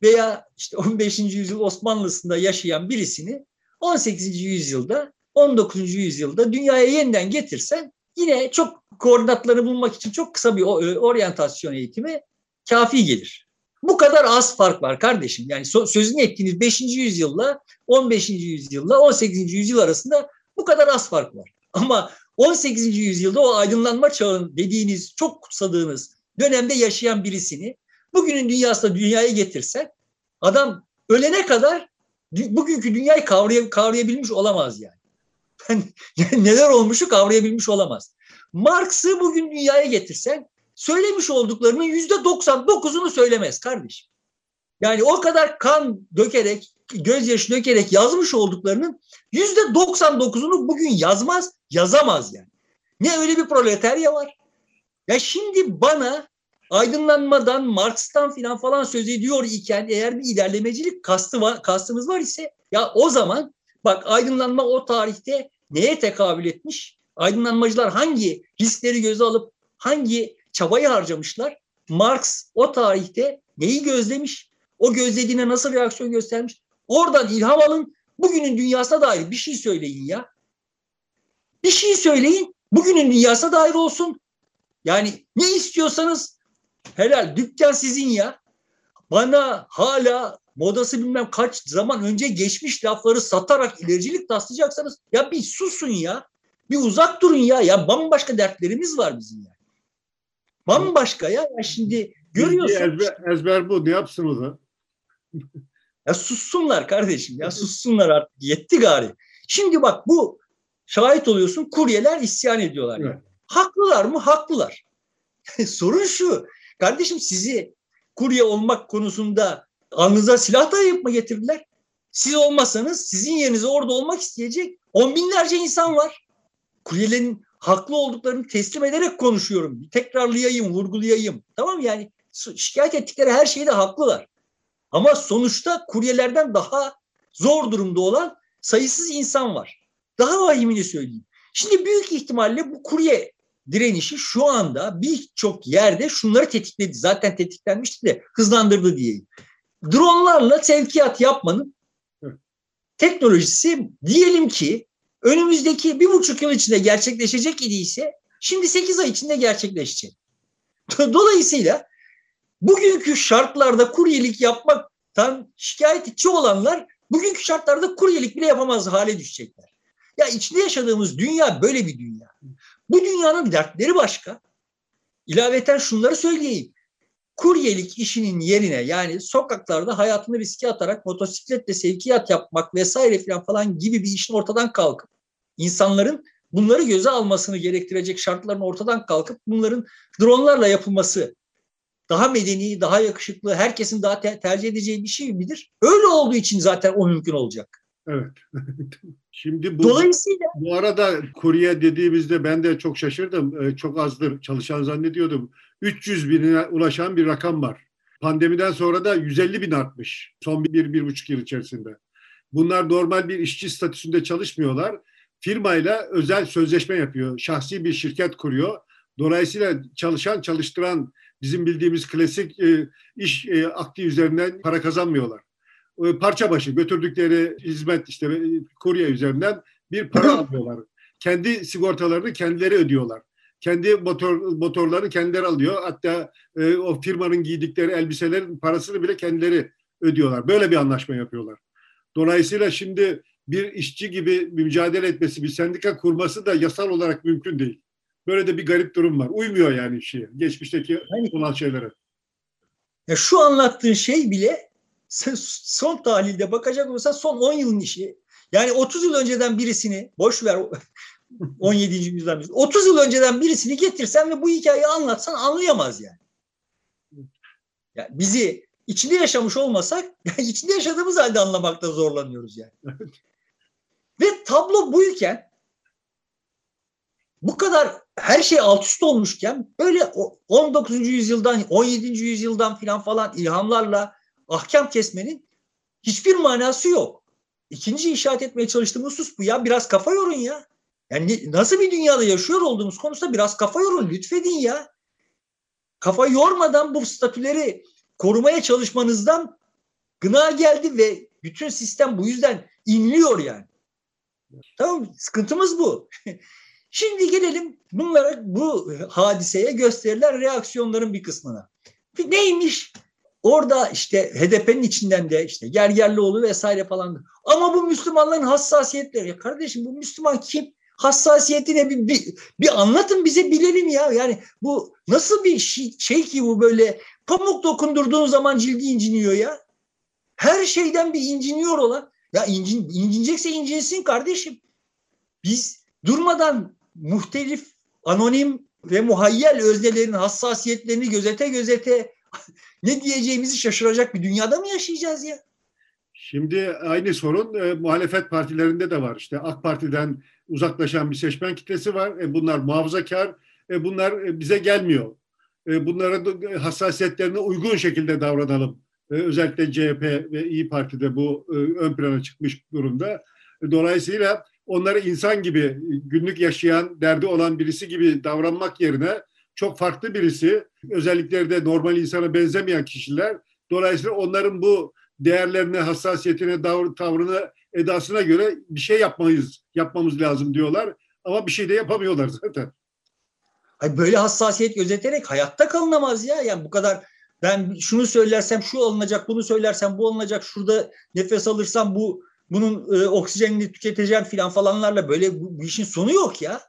Veya işte 15. yüzyıl Osmanlısında yaşayan birisini 18. yüzyılda 19. yüzyılda dünyaya yeniden getirsen yine çok koordinatları bulmak için çok kısa bir oryantasyon eğitimi kafi gelir. Bu kadar az fark var kardeşim. Yani sözünü ettiğiniz 5. yüzyılla 15. yüzyılla 18. yüzyıl arasında bu kadar az fark var. (laughs) Ama 18. yüzyılda o aydınlanma çağın dediğiniz, çok kutsadığınız dönemde yaşayan birisini bugünün dünyasında dünyaya getirsen adam ölene kadar bugünkü dünyayı kavraya, kavrayabilmiş olamaz yani. (laughs) yani neler olmuşu kavrayabilmiş olamaz. Marx'ı bugün dünyaya getirsen söylemiş olduklarının yüzde 99'unu söylemez kardeşim. Yani o kadar kan dökerek, gözyaşı dökerek yazmış olduklarının yüzde 99'unu bugün yazmaz, yazamaz yani. Ne öyle bir proletarya var. Ya şimdi bana aydınlanmadan, Marx'tan filan falan söz ediyor iken eğer bir ilerlemecilik kastı var, kastımız var ise ya o zaman bak aydınlanma o tarihte neye tekabül etmiş? Aydınlanmacılar hangi riskleri göze alıp hangi çabayı harcamışlar? Marx o tarihte neyi gözlemiş? O gözlediğine nasıl reaksiyon göstermiş? Oradan ilham alın. Bugünün dünyasına dair bir şey söyleyin ya. Bir şey söyleyin. Bugünün dünyasına dair olsun. Yani ne istiyorsanız helal dükkan sizin ya. Bana hala modası bilmem kaç zaman önce geçmiş lafları satarak ilericilik taslayacaksanız ya bir susun ya. Bir uzak durun ya. Ya bambaşka dertlerimiz var bizim ya. Bambaşka ya. ya şimdi görüyorsun. Ezber, ezber bu. Ne yapsın o da? ya sussunlar kardeşim. Ya sussunlar artık. Yetti gari. Şimdi bak bu şahit oluyorsun kuryeler isyan ediyorlar. Evet. Haklılar mı? Haklılar. (laughs) Sorun şu. Kardeşim sizi kurye olmak konusunda alnınıza silah dayayıp mı getirdiler? Siz olmasanız sizin yerinize orada olmak isteyecek on binlerce insan var. Kuryelerin haklı olduklarını teslim ederek konuşuyorum. Tekrarlayayım, vurgulayayım. Tamam yani şikayet ettikleri her şeyde haklılar. Ama sonuçta kuryelerden daha zor durumda olan sayısız insan var. Daha vahimini söyleyeyim. Şimdi büyük ihtimalle bu kurye direnişi şu anda birçok yerde şunları tetikledi. Zaten tetiklenmişti de hızlandırdı diyeyim. Dronlarla sevkiyat yapmanın teknolojisi diyelim ki önümüzdeki bir buçuk yıl içinde gerçekleşecek idiyse şimdi sekiz ay içinde gerçekleşecek. Dolayısıyla bugünkü şartlarda kuryelik yapmaktan şikayetçi olanlar bugünkü şartlarda kuryelik bile yapamaz hale düşecekler. Ya içinde yaşadığımız dünya böyle bir dünya. Bu dünyanın dertleri başka. İlaveten şunları söyleyeyim. Kuryelik işinin yerine yani sokaklarda hayatını riske atarak motosikletle sevkiyat yapmak vesaire falan falan gibi bir işin ortadan kalkıp insanların bunları göze almasını gerektirecek şartların ortadan kalkıp bunların dronlarla yapılması daha medeni, daha yakışıklı, herkesin daha te- tercih edeceği bir şey midir? Öyle olduğu için zaten o mümkün olacak. Evet. (laughs) Şimdi bu, Dolayısıyla bu arada kurye dediğimizde ben de çok şaşırdım. Ee, çok azdır çalışan zannediyordum. 300 bine ulaşan bir rakam var. Pandemiden sonra da 150 bin artmış son bir, bir buçuk yıl içerisinde. Bunlar normal bir işçi statüsünde çalışmıyorlar. Firmayla özel sözleşme yapıyor. Şahsi bir şirket kuruyor. Dolayısıyla çalışan, çalıştıran bizim bildiğimiz klasik e, iş e, akti üzerinden para kazanmıyorlar. E, parça başı götürdükleri hizmet işte e, kurye üzerinden bir para (clears throat) alıyorlar. Kendi sigortalarını kendileri ödüyorlar. Kendi motor motorları kendileri alıyor. Hatta e, o firmanın giydikleri elbiselerin parasını bile kendileri ödüyorlar. Böyle bir anlaşma yapıyorlar. Dolayısıyla şimdi bir işçi gibi mücadele etmesi, bir sendika kurması da yasal olarak mümkün değil. Böyle de bir garip durum var. Uymuyor yani şeye, geçmişteki olan şeylere. Ya şu anlattığın şey bile son tahlilde bakacak olursa son 10 yılın işi. Yani 30 yıl önceden birisini boş ver 17. yüzyıldan 30 yıl önceden birisini getirsen ve bu hikayeyi anlatsan anlayamaz yani. yani bizi içinde yaşamış olmasak (laughs) içinde yaşadığımız halde anlamakta zorlanıyoruz yani. ve tablo buyken bu kadar her şey alt üst olmuşken böyle 19. yüzyıldan 17. yüzyıldan filan falan ilhamlarla ahkam kesmenin hiçbir manası yok. İkinci işaret etmeye çalıştığım husus bu ya. Biraz kafa yorun ya. Yani nasıl bir dünyada yaşıyor olduğumuz konusunda biraz kafa yorun lütfedin ya. Kafa yormadan bu statüleri korumaya çalışmanızdan gına geldi ve bütün sistem bu yüzden inliyor yani. Tamam sıkıntımız bu. (laughs) Şimdi gelelim bunlara bu hadiseye gösterilen reaksiyonların bir kısmına. Neymiş? Orada işte HDP'nin içinden de işte Gergerlioğlu vesaire falan. Ama bu Müslümanların hassasiyetleri. Ya kardeşim bu Müslüman kim? Hassasiyetine bir, bir, bir anlatın bize bilelim ya. Yani bu nasıl bir şey, şey ki bu böyle pamuk dokundurduğun zaman cildi inciniyor ya. Her şeyden bir inciniyor olan. Ya incin, incinecekse incinsin kardeşim. Biz durmadan muhtelif, anonim ve muhayyel öznelerin hassasiyetlerini gözete gözete (laughs) ne diyeceğimizi şaşıracak bir dünyada mı yaşayacağız ya? Şimdi aynı sorun e, muhalefet partilerinde de var. İşte AK Parti'den uzaklaşan bir seçmen kitlesi var. E, bunlar muhafazakar. E, bunlar e, bize gelmiyor. E, bunların hassasiyetlerine uygun şekilde davranalım. E, özellikle CHP ve İyi Parti'de bu e, ön plana çıkmış durumda. E, dolayısıyla onları insan gibi günlük yaşayan, derdi olan birisi gibi davranmak yerine çok farklı birisi, özellikleri de normal insana benzemeyen kişiler. Dolayısıyla onların bu değerlerine, hassasiyetine, davr tavrına, edasına göre bir şey yapmayız, yapmamız lazım diyorlar. Ama bir şey de yapamıyorlar (laughs) zaten. Ay böyle hassasiyet gözeterek hayatta kalınamaz ya. Yani bu kadar ben şunu söylersem şu alınacak, bunu söylersem bu alınacak, şurada nefes alırsam bu bunun e, oksijenini tüketeceğim filan falanlarla böyle bu, bu işin sonu yok ya.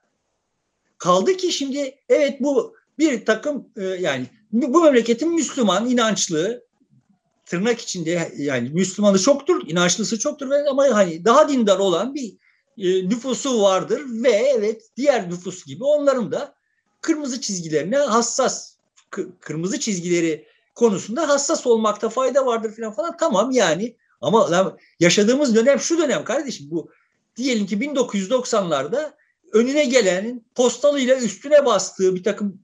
Kaldı ki şimdi evet bu bir takım e, yani bu memleketin Müslüman, inançlı, tırnak içinde yani Müslümanı çoktur, inançlısı çoktur ama hani daha dindar olan bir e, nüfusu vardır ve evet diğer nüfus gibi onların da kırmızı çizgilerine hassas kırmızı çizgileri konusunda hassas olmakta fayda vardır falan falan. Tamam yani ama yaşadığımız dönem şu dönem kardeşim bu diyelim ki 1990'larda önüne gelenin postalıyla üstüne bastığı bir takım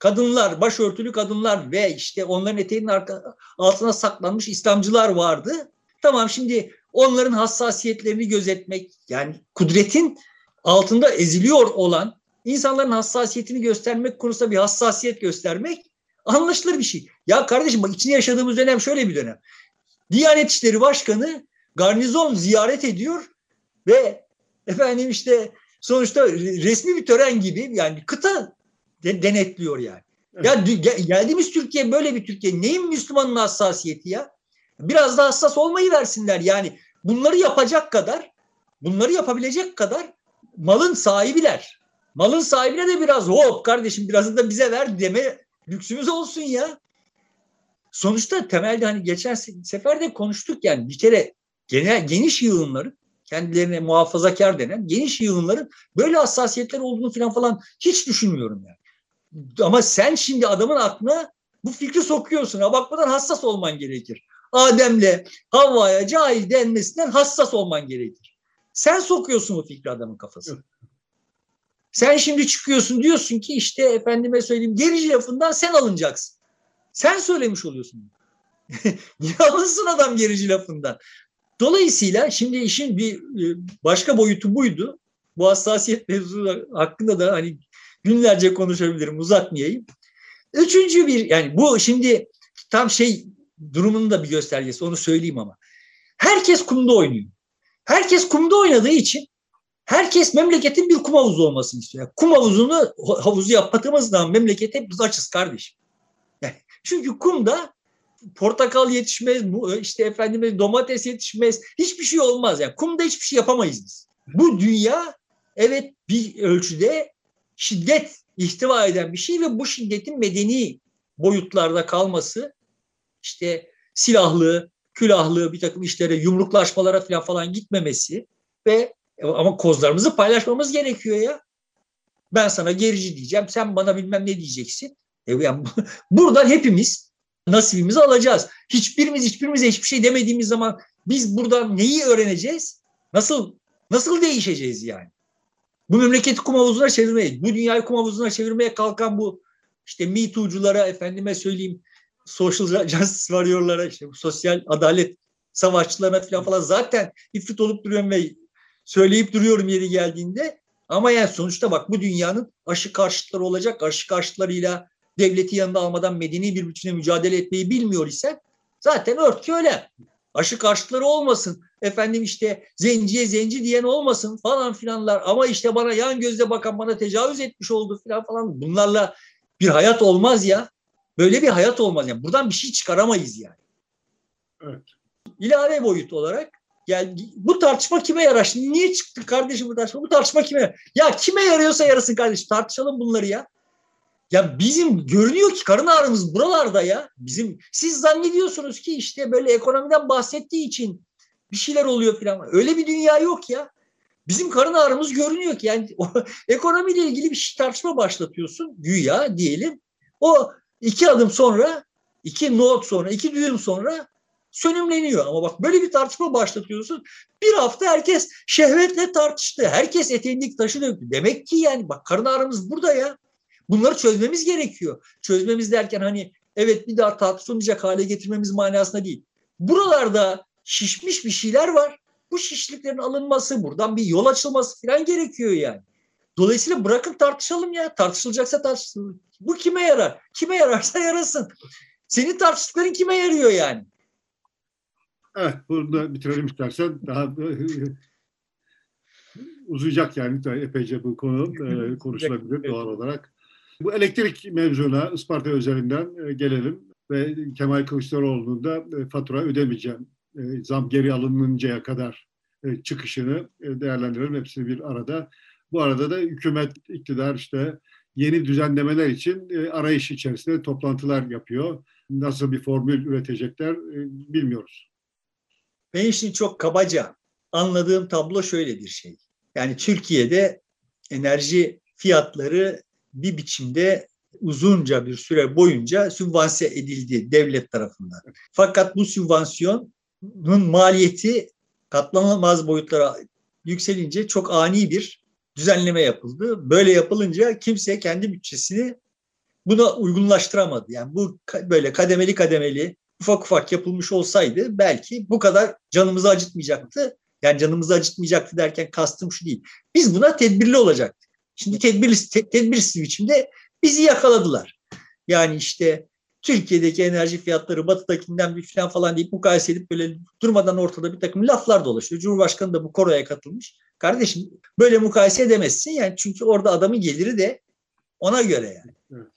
kadınlar, başörtülü kadınlar ve işte onların eteğinin arka, altına saklanmış İslamcılar vardı. Tamam şimdi onların hassasiyetlerini gözetmek yani kudretin altında eziliyor olan insanların hassasiyetini göstermek konusunda bir hassasiyet göstermek anlaşılır bir şey. Ya kardeşim bak içinde yaşadığımız dönem şöyle bir dönem. Diyanet İşleri Başkanı garnizon ziyaret ediyor ve efendim işte sonuçta resmi bir tören gibi yani kıta denetliyor yani. Ya geldiğimiz Türkiye böyle bir Türkiye. Neyin Müslümanın hassasiyeti ya? Biraz da hassas olmayı versinler yani. Bunları yapacak kadar, bunları yapabilecek kadar malın sahibiler. Malın sahibine de biraz hop kardeşim biraz da bize ver deme lüksümüz olsun ya. Sonuçta temelde hani geçen sefer de konuştuk yani bir kere genel, geniş yığınların kendilerine muhafazakar denen geniş yığınların böyle hassasiyetler olduğunu falan falan hiç düşünmüyorum yani. Ama sen şimdi adamın aklına bu fikri sokuyorsun. Ha bakmadan hassas olman gerekir. Adem'le Havva'ya cahil denmesinden hassas olman gerekir. Sen sokuyorsun bu fikri adamın kafasına. Sen şimdi çıkıyorsun diyorsun ki işte efendime söyleyeyim gerici lafından sen alınacaksın. Sen söylemiş oluyorsun. (laughs) Niye adam gerici lafından? Dolayısıyla şimdi işin bir e, başka boyutu buydu. Bu hassasiyet mevzu hakkında da hani günlerce konuşabilirim uzatmayayım. Üçüncü bir yani bu şimdi tam şey durumunun da bir göstergesi onu söyleyeyim ama. Herkes kumda oynuyor. Herkes kumda oynadığı için herkes memleketin bir kum havuzu olmasını istiyor. kum havuzunu havuzu yapmadığımız zaman memlekete biz açız kardeşim. Yani çünkü kumda portakal yetişmez, işte efendime domates yetişmez, hiçbir şey olmaz. Yani kumda hiçbir şey yapamayız biz. Bu dünya evet bir ölçüde şiddet ihtiva eden bir şey ve bu şiddetin medeni boyutlarda kalması işte silahlı, külahlı bir takım işlere, yumruklaşmalara falan falan gitmemesi ve ama kozlarımızı paylaşmamız gerekiyor ya. Ben sana gerici diyeceğim, sen bana bilmem ne diyeceksin. E yani buradan hepimiz nasibimizi alacağız. Hiçbirimiz hiçbirimize hiçbir şey demediğimiz zaman biz buradan neyi öğreneceğiz? Nasıl nasıl değişeceğiz yani? Bu memleketi kum havuzuna çevirmeye, bu dünyayı kum havuzuna çevirmeye kalkan bu işte Me Too'culara efendime söyleyeyim social justice varıyorlara işte bu sosyal adalet savaşçılarına falan falan zaten ifrit olup duruyorum ve söyleyip duruyorum yeri geldiğinde. Ama yani sonuçta bak bu dünyanın aşı karşıtları olacak. Aşı karşıtlarıyla devleti yanında almadan medeni bir bütüne mücadele etmeyi bilmiyor ise zaten ört ki öyle. Aşı karşıtları olmasın. Efendim işte zenciye zenci diyen olmasın falan filanlar. Ama işte bana yan gözle bakan bana tecavüz etmiş oldu filan falan. Bunlarla bir hayat olmaz ya. Böyle bir hayat olmaz. Yani buradan bir şey çıkaramayız yani. Evet. İlave boyut olarak yani bu tartışma kime yarar? Şimdi niye çıktı kardeşim bu tartışma? Bu tartışma kime? Ya kime yarıyorsa yarasın kardeşim. Tartışalım bunları ya. Ya bizim görünüyor ki karın ağrımız buralarda ya. Bizim siz zannediyorsunuz ki işte böyle ekonomiden bahsettiği için bir şeyler oluyor falan. Öyle bir dünya yok ya. Bizim karın ağrımız görünüyor ki yani o, (laughs) ekonomiyle ilgili bir şey tartışma başlatıyorsun güya diyelim. O iki adım sonra, iki not sonra, iki düğüm sonra sönümleniyor. Ama bak böyle bir tartışma başlatıyorsun. Bir hafta herkes şehvetle tartıştı. Herkes eteğindeki taşı döktü. Demek ki yani bak karın ağrımız burada ya. Bunları çözmemiz gerekiyor. Çözmemiz derken hani evet bir daha tartışılmayacak hale getirmemiz manasında değil. Buralarda şişmiş bir şeyler var. Bu şişliklerin alınması, buradan bir yol açılması falan gerekiyor yani. Dolayısıyla bırakın tartışalım ya. Tartışılacaksa tartışılır. Bu kime yarar? Kime yararsa yarasın. Senin tartıştıkların kime yarıyor yani? Evet, burada bitirelim istersen. Daha (laughs) uzayacak yani epeyce bu konu (laughs) e, konuşulabilir doğal olarak. Bu elektrik mevzuna Isparta özelinden e, gelelim ve Kemal Kılıçdaroğlu'nun da e, fatura ödemeyeceğim e, zam geri alınıncaya kadar çıkışını değerlendirelim hepsini bir arada. Bu arada da hükümet, iktidar işte yeni düzenlemeler için arayış içerisinde toplantılar yapıyor. Nasıl bir formül üretecekler bilmiyoruz. Ben şimdi çok kabaca anladığım tablo şöyle bir şey. Yani Türkiye'de enerji fiyatları bir biçimde uzunca bir süre boyunca sübvanse edildi devlet tarafından. Fakat bu sübvansiyonun maliyeti katlanılmaz boyutlara yükselince çok ani bir düzenleme yapıldı. Böyle yapılınca kimse kendi bütçesini buna uygunlaştıramadı. Yani bu böyle kademeli kademeli ufak ufak yapılmış olsaydı belki bu kadar canımızı acıtmayacaktı. Yani canımızı acıtmayacaktı derken kastım şu değil. Biz buna tedbirli olacaktık. Şimdi tedbirli, tedbirsiz biçimde bizi yakaladılar. Yani işte Türkiye'deki enerji fiyatları batıdakinden bir falan falan deyip mukayese edip böyle durmadan ortada bir takım laflar dolaşıyor. Cumhurbaşkanı da bu koroya katılmış. Kardeşim böyle mukayese edemezsin yani çünkü orada adamın geliri de ona göre yani. Evet.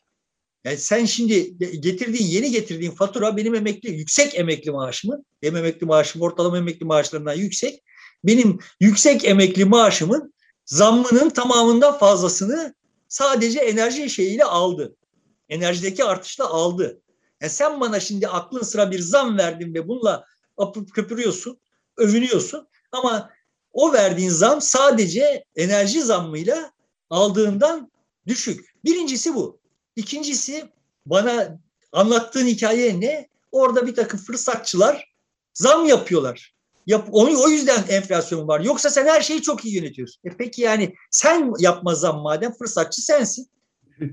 Yani sen şimdi getirdiğin yeni getirdiğin fatura benim emekli yüksek emekli maaşımın benim emekli maaşım ortalama emekli maaşlarından yüksek. Benim yüksek emekli maaşımın zammının tamamından fazlasını sadece enerji şeyiyle aldı. Enerjideki artışla aldı. Yani sen bana şimdi aklın sıra bir zam verdin ve bununla apıp köpürüyorsun, övünüyorsun ama o verdiğin zam sadece enerji zammıyla aldığından düşük. Birincisi bu. İkincisi bana anlattığın hikaye ne? Orada bir takım fırsatçılar zam yapıyorlar. Yap, o, o yüzden enflasyon var. Yoksa sen her şeyi çok iyi yönetiyorsun. E peki yani sen yapma zam madem fırsatçı sensin. (laughs)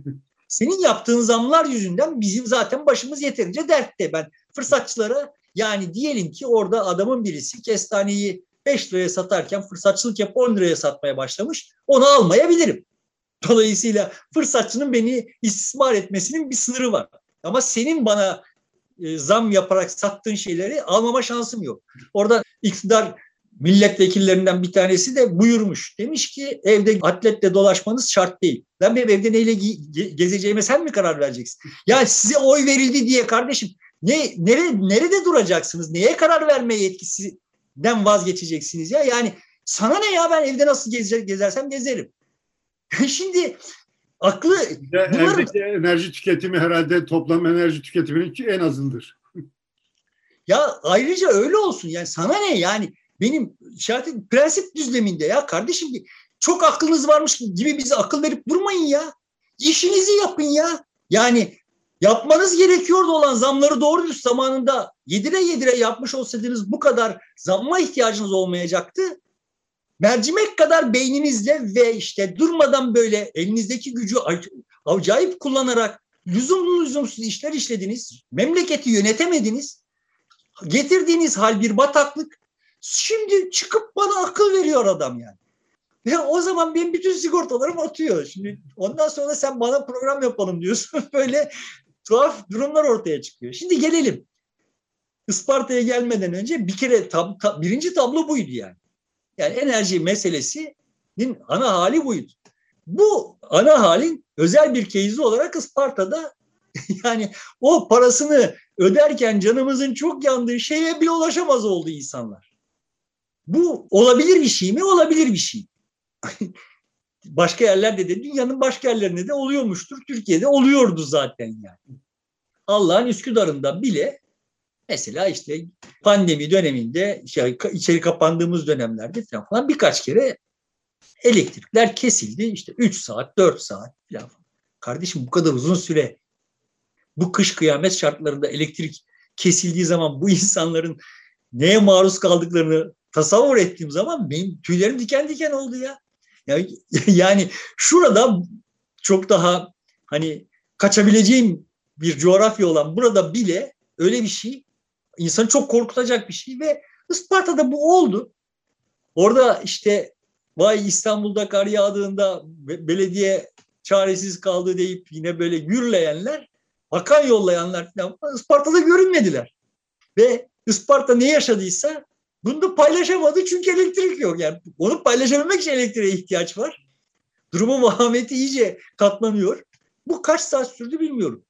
Senin yaptığın zamlar yüzünden bizim zaten başımız yeterince dertte. Ben fırsatçılara yani diyelim ki orada adamın birisi kestaneyi 5 liraya satarken fırsatçılık yap 10 liraya satmaya başlamış. Onu almayabilirim. Dolayısıyla fırsatçının beni istismar etmesinin bir sınırı var. Ama senin bana e, zam yaparak sattığın şeyleri almama şansım yok. Orada iktidar milletvekillerinden bir tanesi de buyurmuş. Demiş ki evde atletle dolaşmanız şart değil. Ben benim evde neyle gezeceğime sen mi karar vereceksin? Ya size oy verildi diye kardeşim ne nere, nerede duracaksınız? Neye karar verme yetkisinden vazgeçeceksiniz ya? Yani sana ne ya ben evde nasıl gezer, gezersem gezerim. (laughs) Şimdi aklı evdeki enerji tüketimi herhalde toplam enerji tüketiminin en azındır. Ya ayrıca öyle olsun yani sana ne yani benim işaretim prensip düzleminde ya kardeşim çok aklınız varmış gibi bize akıl verip durmayın ya. İşinizi yapın ya. Yani yapmanız gerekiyordu olan zamları doğru düz zamanında yedire yedire yapmış olsaydınız bu kadar zamma ihtiyacınız olmayacaktı. Mercimek kadar beyninizle ve işte durmadan böyle elinizdeki gücü acayip kullanarak lüzumlu lüzumsuz işler işlediniz. Memleketi yönetemediniz. Getirdiğiniz hal bir bataklık. Şimdi çıkıp bana akıl veriyor adam yani. Ve o zaman benim bütün sigortalarım atıyor. Şimdi ondan sonra sen bana program yapalım diyorsun. (laughs) Böyle tuhaf durumlar ortaya çıkıyor. Şimdi gelelim. Isparta'ya gelmeden önce bir kere tab tab birinci tablo buydu yani. Yani enerji meselesinin ana hali buydu. Bu ana halin özel bir keyzi olarak Isparta'da (laughs) yani o parasını öderken canımızın çok yandığı şeye bile ulaşamaz oldu insanlar. Bu olabilir bir şey mi? Olabilir bir şey. (laughs) başka yerlerde de dünyanın başka yerlerinde de oluyormuştur. Türkiye'de oluyordu zaten yani. Allah'ın Üsküdar'ında bile mesela işte pandemi döneminde şey, içeri kapandığımız dönemlerde falan birkaç kere elektrikler kesildi. İşte 3 saat, 4 saat falan. Kardeşim bu kadar uzun süre bu kış kıyamet şartlarında elektrik kesildiği zaman bu (laughs) insanların neye maruz kaldıklarını tasavvur ettiğim zaman benim tüylerim diken diken oldu ya. Yani, (laughs) yani şurada çok daha hani kaçabileceğim bir coğrafya olan burada bile öyle bir şey insanı çok korkutacak bir şey ve Isparta'da bu oldu. Orada işte vay İstanbul'da kar yağdığında belediye çaresiz kaldı deyip yine böyle gürleyenler, bakan yollayanlar falan Isparta'da görünmediler. Ve Isparta ne yaşadıysa bunu da paylaşamadı çünkü elektrik yok. Yani onu paylaşabilmek için elektriğe ihtiyaç var. Durumun vahameti (laughs) iyice katlanıyor. Bu kaç saat sürdü bilmiyorum.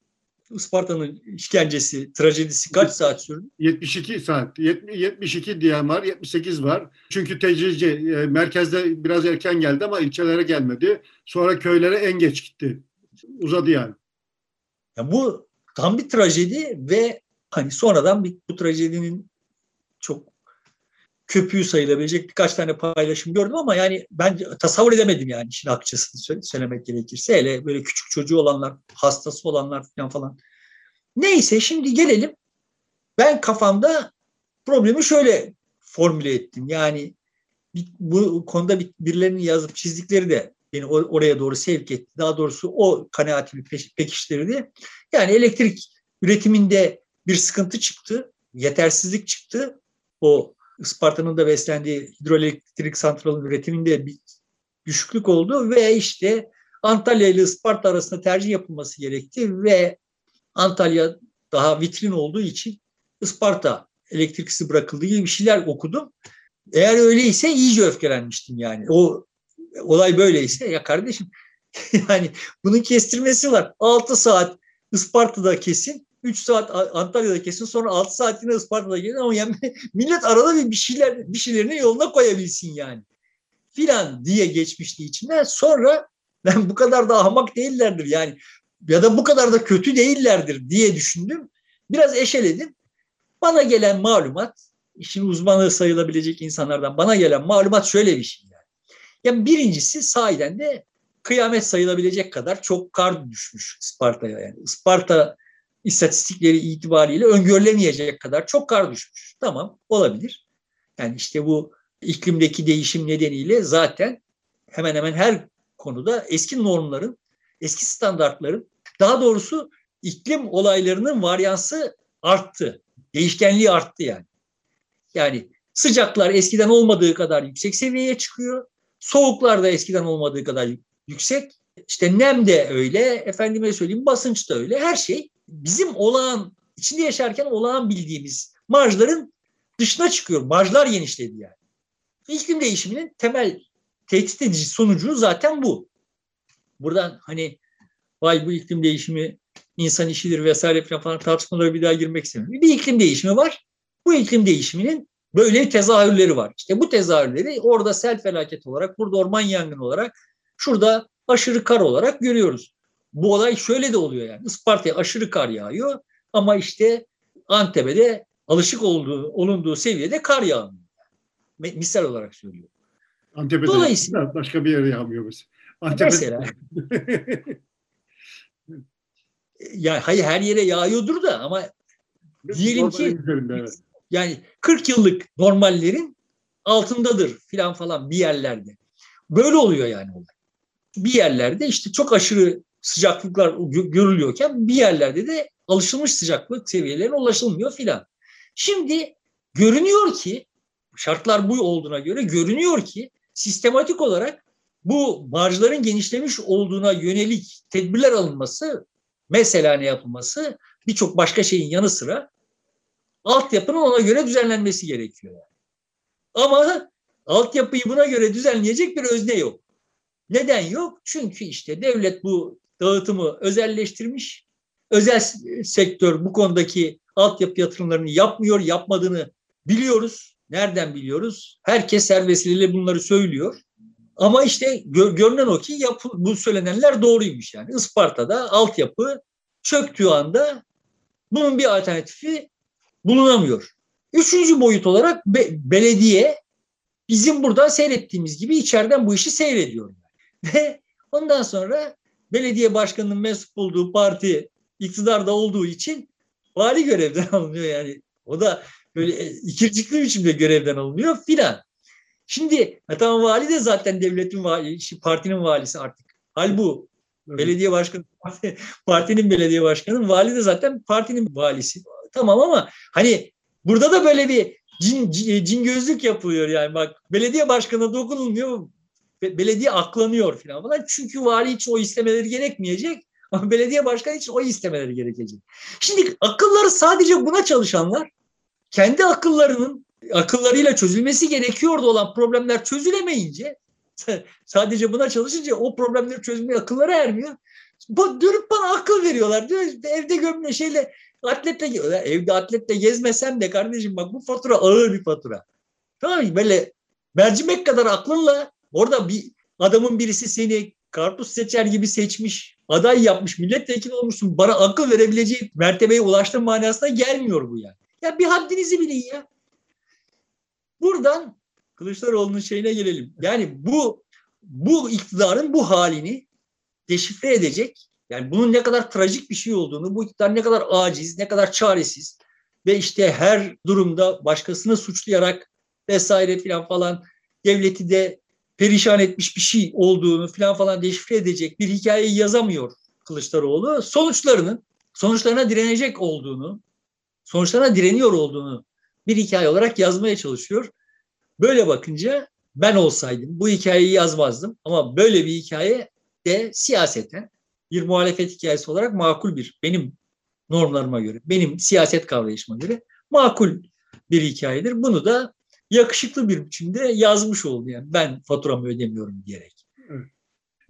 Isparta'nın işkencesi, trajedisi kaç saat sürdü? 72 saat. 72 diyen var, 78 var. Çünkü tecrici e, merkezde biraz erken geldi ama ilçelere gelmedi. Sonra köylere en geç gitti. Uzadı yani. Ya bu tam bir trajedi ve hani sonradan bir, bu trajedinin çok köpüğü sayılabilecek birkaç tane paylaşım gördüm ama yani ben tasavvur edemedim yani işin akçasını söylemek gerekirse. Hele böyle küçük çocuğu olanlar, hastası olanlar falan falan. Neyse şimdi gelelim. Ben kafamda problemi şöyle formüle ettim. Yani bu konuda birilerinin yazıp çizdikleri de beni oraya doğru sevk etti. Daha doğrusu o kanaatimi pekiştirdi. Yani elektrik üretiminde bir sıkıntı çıktı, yetersizlik çıktı. O Isparta'nın da beslendiği hidroelektrik santralın üretiminde bir düşüklük oldu ve işte Antalya ile Isparta arasında tercih yapılması gerekti ve Antalya daha vitrin olduğu için Isparta elektriksiz bırakıldı gibi bir şeyler okudum. Eğer öyleyse iyice öfkelenmiştim yani. O olay böyleyse ya kardeşim (laughs) yani bunun kestirmesi var. 6 saat Isparta'da kesin, 3 saat Antalya'da kesin, sonra 6 saat yine Isparta'da kesin ama yani (laughs) millet arada bir şeyler bir şeylerini yoluna koyabilsin yani. Filan diye geçmişti içinden. Sonra ben bu kadar da ahmak değillerdir yani ya da bu kadar da kötü değillerdir diye düşündüm. Biraz eşeledim. Bana gelen malumat, işin uzmanı sayılabilecek insanlardan bana gelen malumat şöyle bir şey. Yani, yani birincisi sahiden de kıyamet sayılabilecek kadar çok kar düşmüş Isparta'ya. Yani Isparta istatistikleri itibariyle öngörülemeyecek kadar çok kar düşmüş. Tamam olabilir. Yani işte bu iklimdeki değişim nedeniyle zaten hemen hemen her konuda eski normların, eski standartların daha doğrusu iklim olaylarının varyansı arttı. Değişkenliği arttı yani. Yani sıcaklar eskiden olmadığı kadar yüksek seviyeye çıkıyor. Soğuklar da eskiden olmadığı kadar yüksek. İşte nem de öyle, efendime söyleyeyim basınç da öyle. Her şey bizim olağan, içinde yaşarken olağan bildiğimiz marjların dışına çıkıyor. Marjlar genişledi yani. İklim değişiminin temel tehdit edici sonucu zaten bu. Buradan hani vay bu iklim değişimi insan işidir vesaire falan tartışmalara bir daha girmek istemiyorum. Bir iklim değişimi var. Bu iklim değişiminin böyle tezahürleri var. İşte bu tezahürleri orada sel felaket olarak, burada orman yangını olarak, şurada aşırı kar olarak görüyoruz. Bu olay şöyle de oluyor yani. Isparta'ya aşırı kar yağıyor ama işte Antep'e alışık olduğu, olunduğu seviyede kar yağmıyor. Misal olarak söylüyorum. Antep'de Dolayısıyla, başka bir yere yağmıyor mesela. Antep'de... Mesela. (laughs) (laughs) ya hayır her yere yağıyordur da ama diyelim ki yani 40 yıllık normallerin altındadır filan falan bir yerlerde. Böyle oluyor yani olay. Bir yerlerde işte çok aşırı sıcaklıklar görülüyorken bir yerlerde de alışılmış sıcaklık seviyelerine ulaşılmıyor filan. Şimdi görünüyor ki şartlar bu olduğuna göre görünüyor ki sistematik olarak bu marjların genişlemiş olduğuna yönelik tedbirler alınması mesela ne yapılması birçok başka şeyin yanı sıra altyapının ona göre düzenlenmesi gerekiyor. Ama altyapıyı buna göre düzenleyecek bir özne yok. Neden yok? Çünkü işte devlet bu dağıtımı özelleştirmiş. Özel sektör bu konudaki altyapı yatırımlarını yapmıyor, yapmadığını biliyoruz. Nereden biliyoruz? Herkes her vesileyle bunları söylüyor. Ama işte gör, görünen o ki yapı, bu söylenenler doğruymuş yani. Isparta'da altyapı çöktüğü anda bunun bir alternatifi bulunamıyor. Üçüncü boyut olarak be, belediye bizim burada seyrettiğimiz gibi içeriden bu işi seyrediyor. (laughs) Ve ondan sonra belediye başkanının mensup olduğu parti iktidarda olduğu için vali görevden (laughs) alınıyor yani. O da böyle ikircikli biçimde görevden alınıyor filan. Şimdi tamam vali de zaten devletin vali, partinin valisi artık. Hal bu. Belediye başkanı, (laughs) partinin belediye başkanı, vali de zaten partinin valisi. Tamam ama hani burada da böyle bir cin, cin gözlük yapılıyor yani bak belediye başkanına dokunulmuyor belediye aklanıyor falan falan. Çünkü vali için o istemeleri gerekmeyecek ama belediye başkanı için o istemeleri gerekecek. Şimdi akılları sadece buna çalışanlar kendi akıllarının akıllarıyla çözülmesi gerekiyordu olan problemler çözülemeyince (laughs) sadece buna çalışınca o problemleri çözmeye akılları ermiyor. Dönüp bana akıl veriyorlar. Diyor, evde gömle şeyle atletle evde atletle gezmesem de kardeşim bak bu fatura ağır bir fatura. Tamam mı? Böyle mercimek kadar aklınla orada bir adamın birisi seni karpuz seçer gibi seçmiş, aday yapmış, milletvekili olmuşsun. Bana akıl verebileceği mertebeye ulaştığın manasına gelmiyor bu yani. Ya bir haddinizi bilin ya. Buradan Kılıçdaroğlu'nun şeyine gelelim. Yani bu bu iktidarın bu halini deşifre edecek. Yani bunun ne kadar trajik bir şey olduğunu, bu iktidar ne kadar aciz, ne kadar çaresiz ve işte her durumda başkasını suçlayarak vesaire filan falan devleti de perişan etmiş bir şey olduğunu filan falan deşifre edecek bir hikayeyi yazamıyor Kılıçdaroğlu. Sonuçlarının sonuçlarına direnecek olduğunu, sonuçlarına direniyor olduğunu bir hikaye olarak yazmaya çalışıyor. Böyle bakınca ben olsaydım bu hikayeyi yazmazdım ama böyle bir hikaye de siyaseten bir muhalefet hikayesi olarak makul bir benim normlarıma göre, benim siyaset kavrayışıma göre makul bir hikayedir. Bunu da yakışıklı bir biçimde yazmış oldu yani ben faturamı ödemiyorum diyerek. Evet.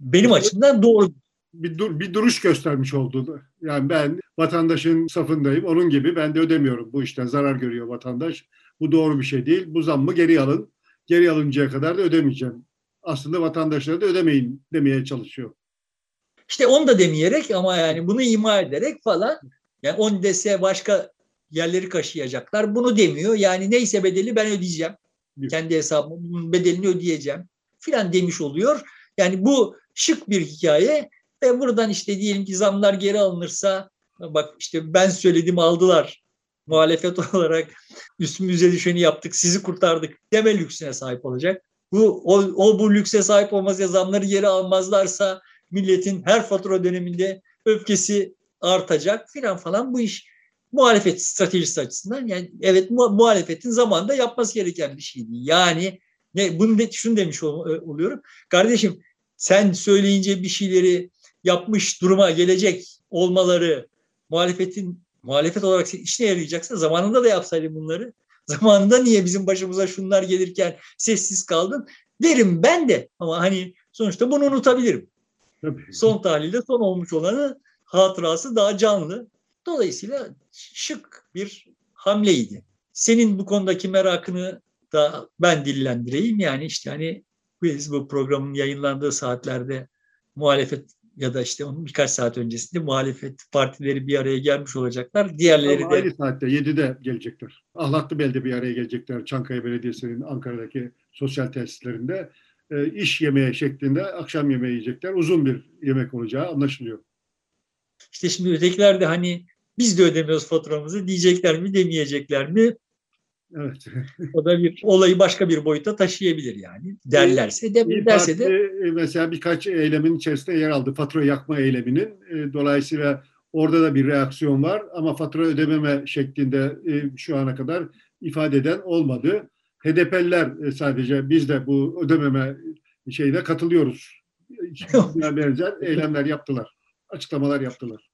Benim açımdan doğru. Bir, dur, bir duruş göstermiş oldu. Yani ben vatandaşın safındayım. Onun gibi ben de ödemiyorum. Bu işten zarar görüyor vatandaş. Bu doğru bir şey değil. Bu zammı geri alın. Geri alıncaya kadar da ödemeyeceğim. Aslında vatandaşlara da ödemeyin demeye çalışıyor. İşte onu da demeyerek ama yani bunu ima ederek falan yani on dese başka yerleri kaşıyacaklar. Bunu demiyor. Yani neyse bedeli ben ödeyeceğim. Evet. Kendi hesabımın bedelini ödeyeceğim filan demiş oluyor. Yani bu şık bir hikaye ve buradan işte diyelim ki zamlar geri alınırsa bak işte ben söyledim aldılar muhalefet (laughs) olarak üstümüze düşeni yaptık sizi kurtardık deme lüksüne sahip olacak. Bu o, o bu lükse sahip olmaz ya zamları geri almazlarsa milletin her fatura döneminde öfkesi artacak filan falan bu iş muhalefet stratejisi açısından yani evet muhalefetin zamanda yapması gereken bir şeydi. Yani ne bunu de, şunu demiş oluyorum. Kardeşim sen söyleyince bir şeyleri yapmış duruma gelecek olmaları muhalefetin muhalefet olarak işine yarayacaksa zamanında da yapsaydın bunları. Zamanında niye bizim başımıza şunlar gelirken sessiz kaldın? Derim ben de ama hani sonuçta bunu unutabilirim. Tabii. Son tahlilde son olmuş olanı hatırası daha canlı. Dolayısıyla şık bir hamleydi. Senin bu konudaki merakını da ben dillendireyim. Yani işte hani biz bu programın yayınlandığı saatlerde muhalefet ya da işte onun birkaç saat öncesinde muhalefet partileri bir araya gelmiş olacaklar. Diğerleri Ama de... Aynı saatte 7'de gelecekler. Ahlatlıbel'de bir araya gelecekler. Çankaya Belediyesi'nin Ankara'daki sosyal tesislerinde e, iş yemeği şeklinde akşam yemeği yiyecekler. Uzun bir yemek olacağı anlaşılıyor. İşte şimdi ötekiler de hani biz de ödemiyoruz faturamızı diyecekler mi demeyecekler mi? Evet. o da bir olayı başka bir boyuta taşıyabilir yani. Derlerse de derse de e, mesela birkaç eylemin içerisinde yer aldı. Fatura yakma eyleminin. E, dolayısıyla orada da bir reaksiyon var ama fatura ödememe şeklinde e, şu ana kadar ifade eden olmadı. HDP'liler sadece biz de bu ödememe şeyine katılıyoruz. (laughs) benzer eylemler yaptılar. Açıklamalar yaptılar.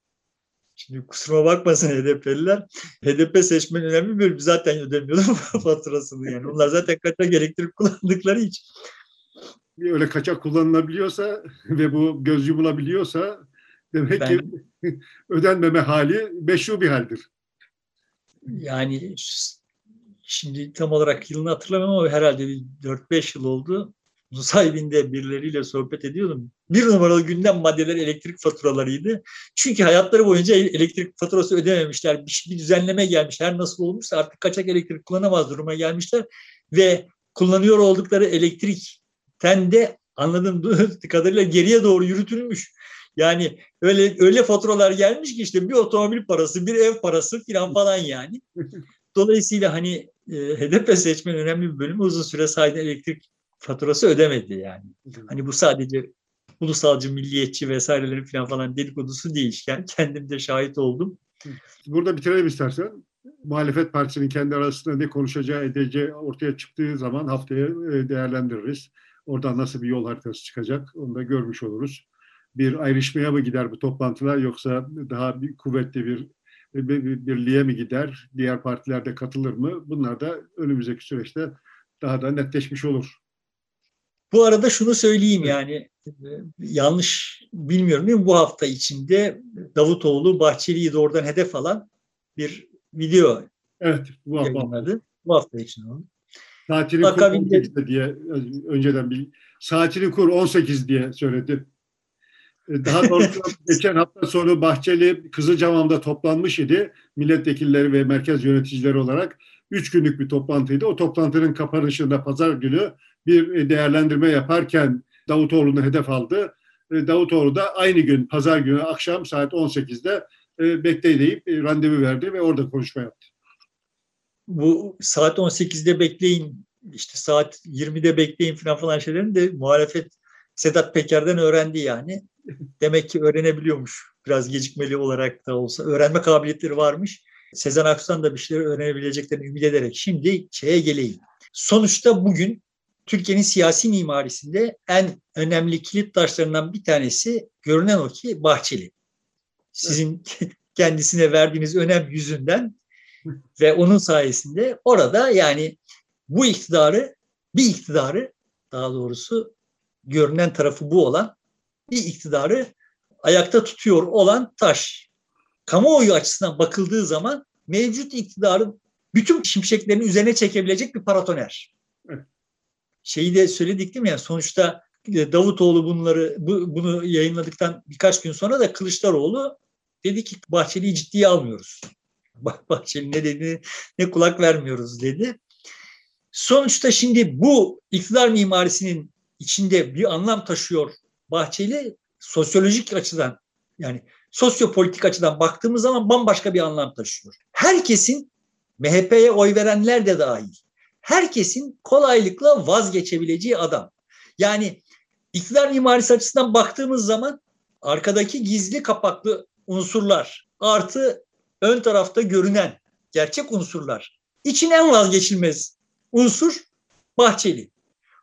Şimdi kusura bakmasın HDP'liler. HDP seçmen önemli bir zaten ödemiyorlar (laughs) faturasını yani. Onlar zaten kaçak elektrik kullandıkları için. Öyle kaçak kullanılabiliyorsa ve bu göz yumulabiliyorsa demek ben, ki (laughs) ödenmeme hali meşru bir haldir. Yani şimdi tam olarak yılını hatırlamam ama herhalde 4-5 yıl oldu. Nusaybin'de birileriyle sohbet ediyordum. Bir numaralı gündem maddeleri elektrik faturalarıydı. Çünkü hayatları boyunca elektrik faturası ödememişler. Bir, bir düzenleme gelmiş. Her nasıl olmuşsa artık kaçak elektrik kullanamaz duruma gelmişler. Ve kullanıyor oldukları elektrikten de anladığım (laughs) kadarıyla geriye doğru yürütülmüş. Yani öyle öyle faturalar gelmiş ki işte bir otomobil parası, bir ev parası falan falan yani. Dolayısıyla hani HDP (laughs) seçmen önemli bir bölümü uzun süre sahiden elektrik faturası ödemedi yani. Hani bu sadece ulusalcı, milliyetçi vesairelerin falan falan dedikodusu değil. Yani kendim de şahit oldum. Burada bitirelim istersen. Muhalefet partisinin kendi arasında ne konuşacağı, edeceği ortaya çıktığı zaman haftaya e, değerlendiririz. Oradan nasıl bir yol haritası çıkacak onu da görmüş oluruz. Bir ayrışmaya mı gider bu toplantılar yoksa daha bir kuvvetli bir bir birliğe mi gider? Diğer partiler de katılır mı? Bunlar da önümüzdeki süreçte daha da netleşmiş olur. Bu arada şunu söyleyeyim yani yanlış bilmiyorum değil mi? Bu hafta içinde Davutoğlu Bahçeli'yi doğrudan hedef alan bir video evet, bu hafta. yayınladı. Bu hafta için oldu. Saatini Akabinde, kur 18 diye önceden bir saatini kur 18 diye söyledi. Daha doğrusu (laughs) geçen hafta sonu Bahçeli Kızılcamam'da toplanmış idi. Milletvekilleri ve merkez yöneticileri olarak üç günlük bir toplantıydı. O toplantının kapanışında pazar günü bir değerlendirme yaparken Davutoğlu'nu hedef aldı. E, Davutoğlu da aynı gün pazar günü akşam saat 18'de e, bekleyip e, randevu verdi ve orada konuşma yaptı. Bu saat 18'de bekleyin, işte saat 20'de bekleyin falan falan şeylerin de muhalefet Sedat Peker'den öğrendi yani. (laughs) Demek ki öğrenebiliyormuş. Biraz gecikmeli olarak da olsa. Öğrenme kabiliyetleri varmış. Sezen Aksu'dan da bir şeyler öğrenebileceklerini ümit ederek şimdi şeye geleyim. Sonuçta bugün Türkiye'nin siyasi mimarisinde en önemli kilit taşlarından bir tanesi görünen o ki Bahçeli. Sizin (laughs) kendisine verdiğiniz önem yüzünden ve onun sayesinde orada yani bu iktidarı bir iktidarı daha doğrusu görünen tarafı bu olan bir iktidarı ayakta tutuyor olan taş. Kamuoyu açısından bakıldığı zaman mevcut iktidarın bütün şimşeklerini üzerine çekebilecek bir paratoner. Şeyi de söyledik değil mi? Yani sonuçta e, Davutoğlu bunları bu, bunu yayınladıktan birkaç gün sonra da Kılıçdaroğlu dedi ki Bahçeli'yi ciddiye almıyoruz. (laughs) Bahçeli ne dedi ne kulak vermiyoruz dedi. Sonuçta şimdi bu iktidar mimarisinin içinde bir anlam taşıyor Bahçeli sosyolojik açıdan yani sosyopolitik açıdan baktığımız zaman bambaşka bir anlam taşıyor. Herkesin MHP'ye oy verenler de dahil. Herkesin kolaylıkla vazgeçebileceği adam. Yani iktidar mimarisi açısından baktığımız zaman arkadaki gizli kapaklı unsurlar artı ön tarafta görünen gerçek unsurlar. İçin en vazgeçilmez unsur Bahçeli.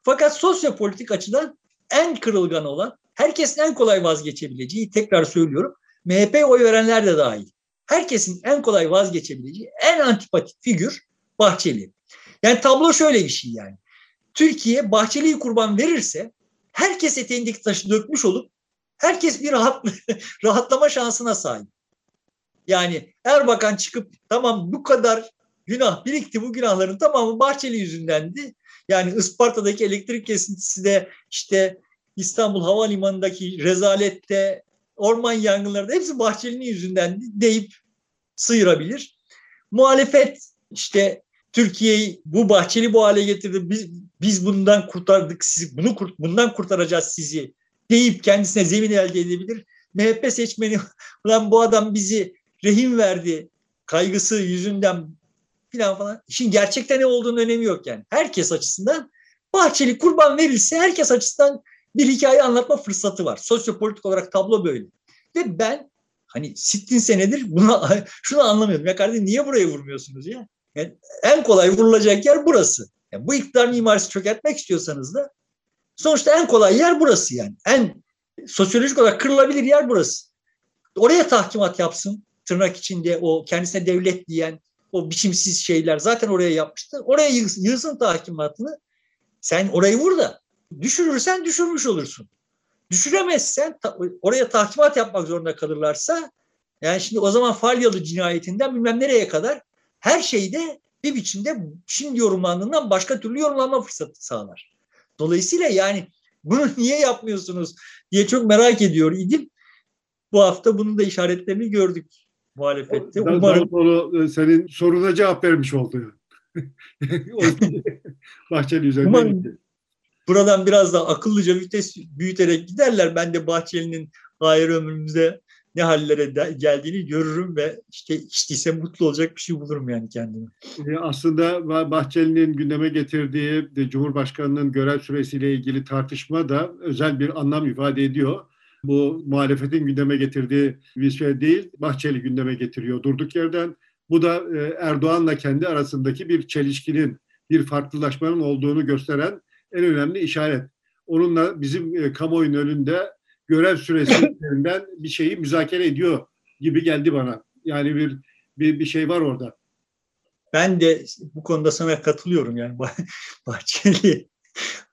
Fakat sosyopolitik açıdan en kırılgan olan, herkesin en kolay vazgeçebileceği, tekrar söylüyorum, MHP oy verenler de dahil. Herkesin en kolay vazgeçebileceği en antipatik figür Bahçeli. Yani tablo şöyle bir şey yani. Türkiye Bahçeli'yi kurban verirse herkes eteğindeki taşı dökmüş olup herkes bir rahat, (laughs) rahatlama şansına sahip. Yani Erbakan çıkıp tamam bu kadar günah birikti bu günahların tamamı Bahçeli yüzündendi. Yani Isparta'daki elektrik kesintisi de işte İstanbul Havalimanı'ndaki rezalette orman yangınları da hepsi Bahçeli'nin yüzünden deyip sıyırabilir. Muhalefet işte Türkiye'yi bu Bahçeli bu hale getirdi. Biz, biz bundan kurtardık sizi. Bunu bundan kurtaracağız sizi deyip kendisine zemin elde edebilir. MHP seçmeni (laughs) lan bu adam bizi rehin verdi kaygısı yüzünden filan falan. İşin gerçekten ne olduğunu önemi yok yani. Herkes açısından Bahçeli kurban verilse herkes açısından bir hikaye anlatma fırsatı var. Sosyopolitik olarak tablo böyle. Ve ben hani sittin senedir buna (laughs) şunu anlamıyorum. Ya kardeşim niye buraya vurmuyorsunuz ya? Yani en kolay vurulacak yer burası. Yani bu iktidar mimarisi çökertmek istiyorsanız da sonuçta en kolay yer burası yani. En sosyolojik olarak kırılabilir yer burası. Oraya tahkimat yapsın tırnak içinde o kendisine devlet diyen o biçimsiz şeyler zaten oraya yapmıştı. Oraya yığsın tahkimatını. Sen orayı vur da düşürürsen düşürmüş olursun. Düşüremezsen oraya tahkimat yapmak zorunda kalırlarsa yani şimdi o zaman Falyalı cinayetinden bilmem nereye kadar her şeyde bir biçimde şimdi yorumlandığından başka türlü yorumlanma fırsatı sağlar. Dolayısıyla yani bunu (laughs) niye yapmıyorsunuz diye çok merak ediyor idim. Bu hafta bunun da işaretlerini gördük muhalefette. Umarım onu e, senin soruna cevap vermiş oldu. (laughs) (laughs) Bahçeli üzerinde. Umarım buradan biraz daha akıllıca vites büyüterek giderler. Ben de Bahçeli'nin hayır ömrümüzde ne hallere geldiğini görürüm ve işte işte mutlu olacak bir şey bulurum yani kendime. Aslında Bahçeli'nin gündeme getirdiği Cumhurbaşkanı'nın görev süresiyle ilgili tartışma da özel bir anlam ifade ediyor. Bu muhalefetin gündeme getirdiği bir şey değil, Bahçeli gündeme getiriyor durduk yerden. Bu da e, Erdoğan'la kendi arasındaki bir çelişkinin, bir farklılaşmanın olduğunu gösteren en önemli işaret. Onunla bizim e, kamuoyunun önünde görev süresi (laughs) üzerinden bir şeyi müzakere ediyor gibi geldi bana. Yani bir bir, bir şey var orada. Ben de bu konuda sana katılıyorum yani (laughs) Bahçeli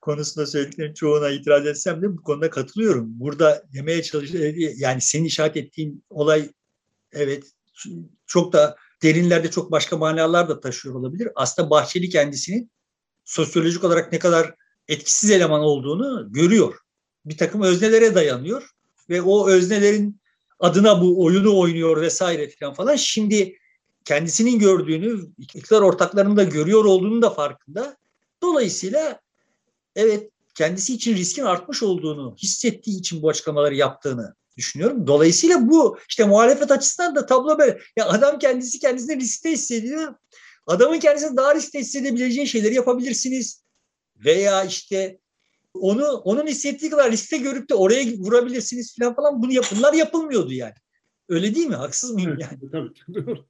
konusunda söylediklerin çoğuna itiraz etsem de bu konuda katılıyorum. Burada demeye çalış yani senin işaret ettiğin olay evet çok da derinlerde çok başka manalar da taşıyor olabilir. Aslında Bahçeli kendisini sosyolojik olarak ne kadar etkisiz eleman olduğunu görüyor. Bir takım öznelere dayanıyor ve o öznelerin adına bu oyunu oynuyor vesaire falan falan. Şimdi kendisinin gördüğünü, iktidar ortaklarının da görüyor olduğunu da farkında. Dolayısıyla evet kendisi için riskin artmış olduğunu hissettiği için bu açıklamaları yaptığını düşünüyorum. Dolayısıyla bu işte muhalefet açısından da tablo böyle. Ya adam kendisi kendisini riskte hissediyor. Adamın kendisini daha riskte hissedebileceği şeyleri yapabilirsiniz. Veya işte onu onun hissettiği kadar riskte görüp de oraya vurabilirsiniz falan falan. Bunu yap, bunlar yapılmıyordu yani. Öyle değil mi? Haksız mıyım Evet, yani? Tabii. doğru.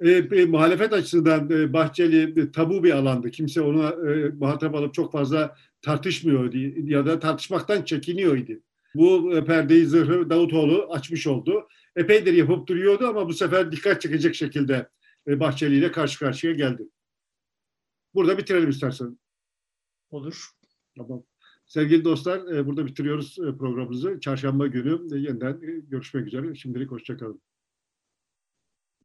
E, e, muhalefet açısından e, Bahçeli e, tabu bir alandı. Kimse ona e, muhatap alıp çok fazla tartışmıyordu ya da tartışmaktan çekiniyordu. Bu e, perdeyi zırhı Davutoğlu açmış oldu. Epeydir yapıp duruyordu ama bu sefer dikkat çekecek şekilde e, Bahçeli ile karşı karşıya geldi. Burada bitirelim istersen. Olur. Tamam. Sevgili dostlar, e, burada bitiriyoruz e, programımızı. Çarşamba günü e, yeniden görüşmek üzere. Şimdilik hoşçakalın.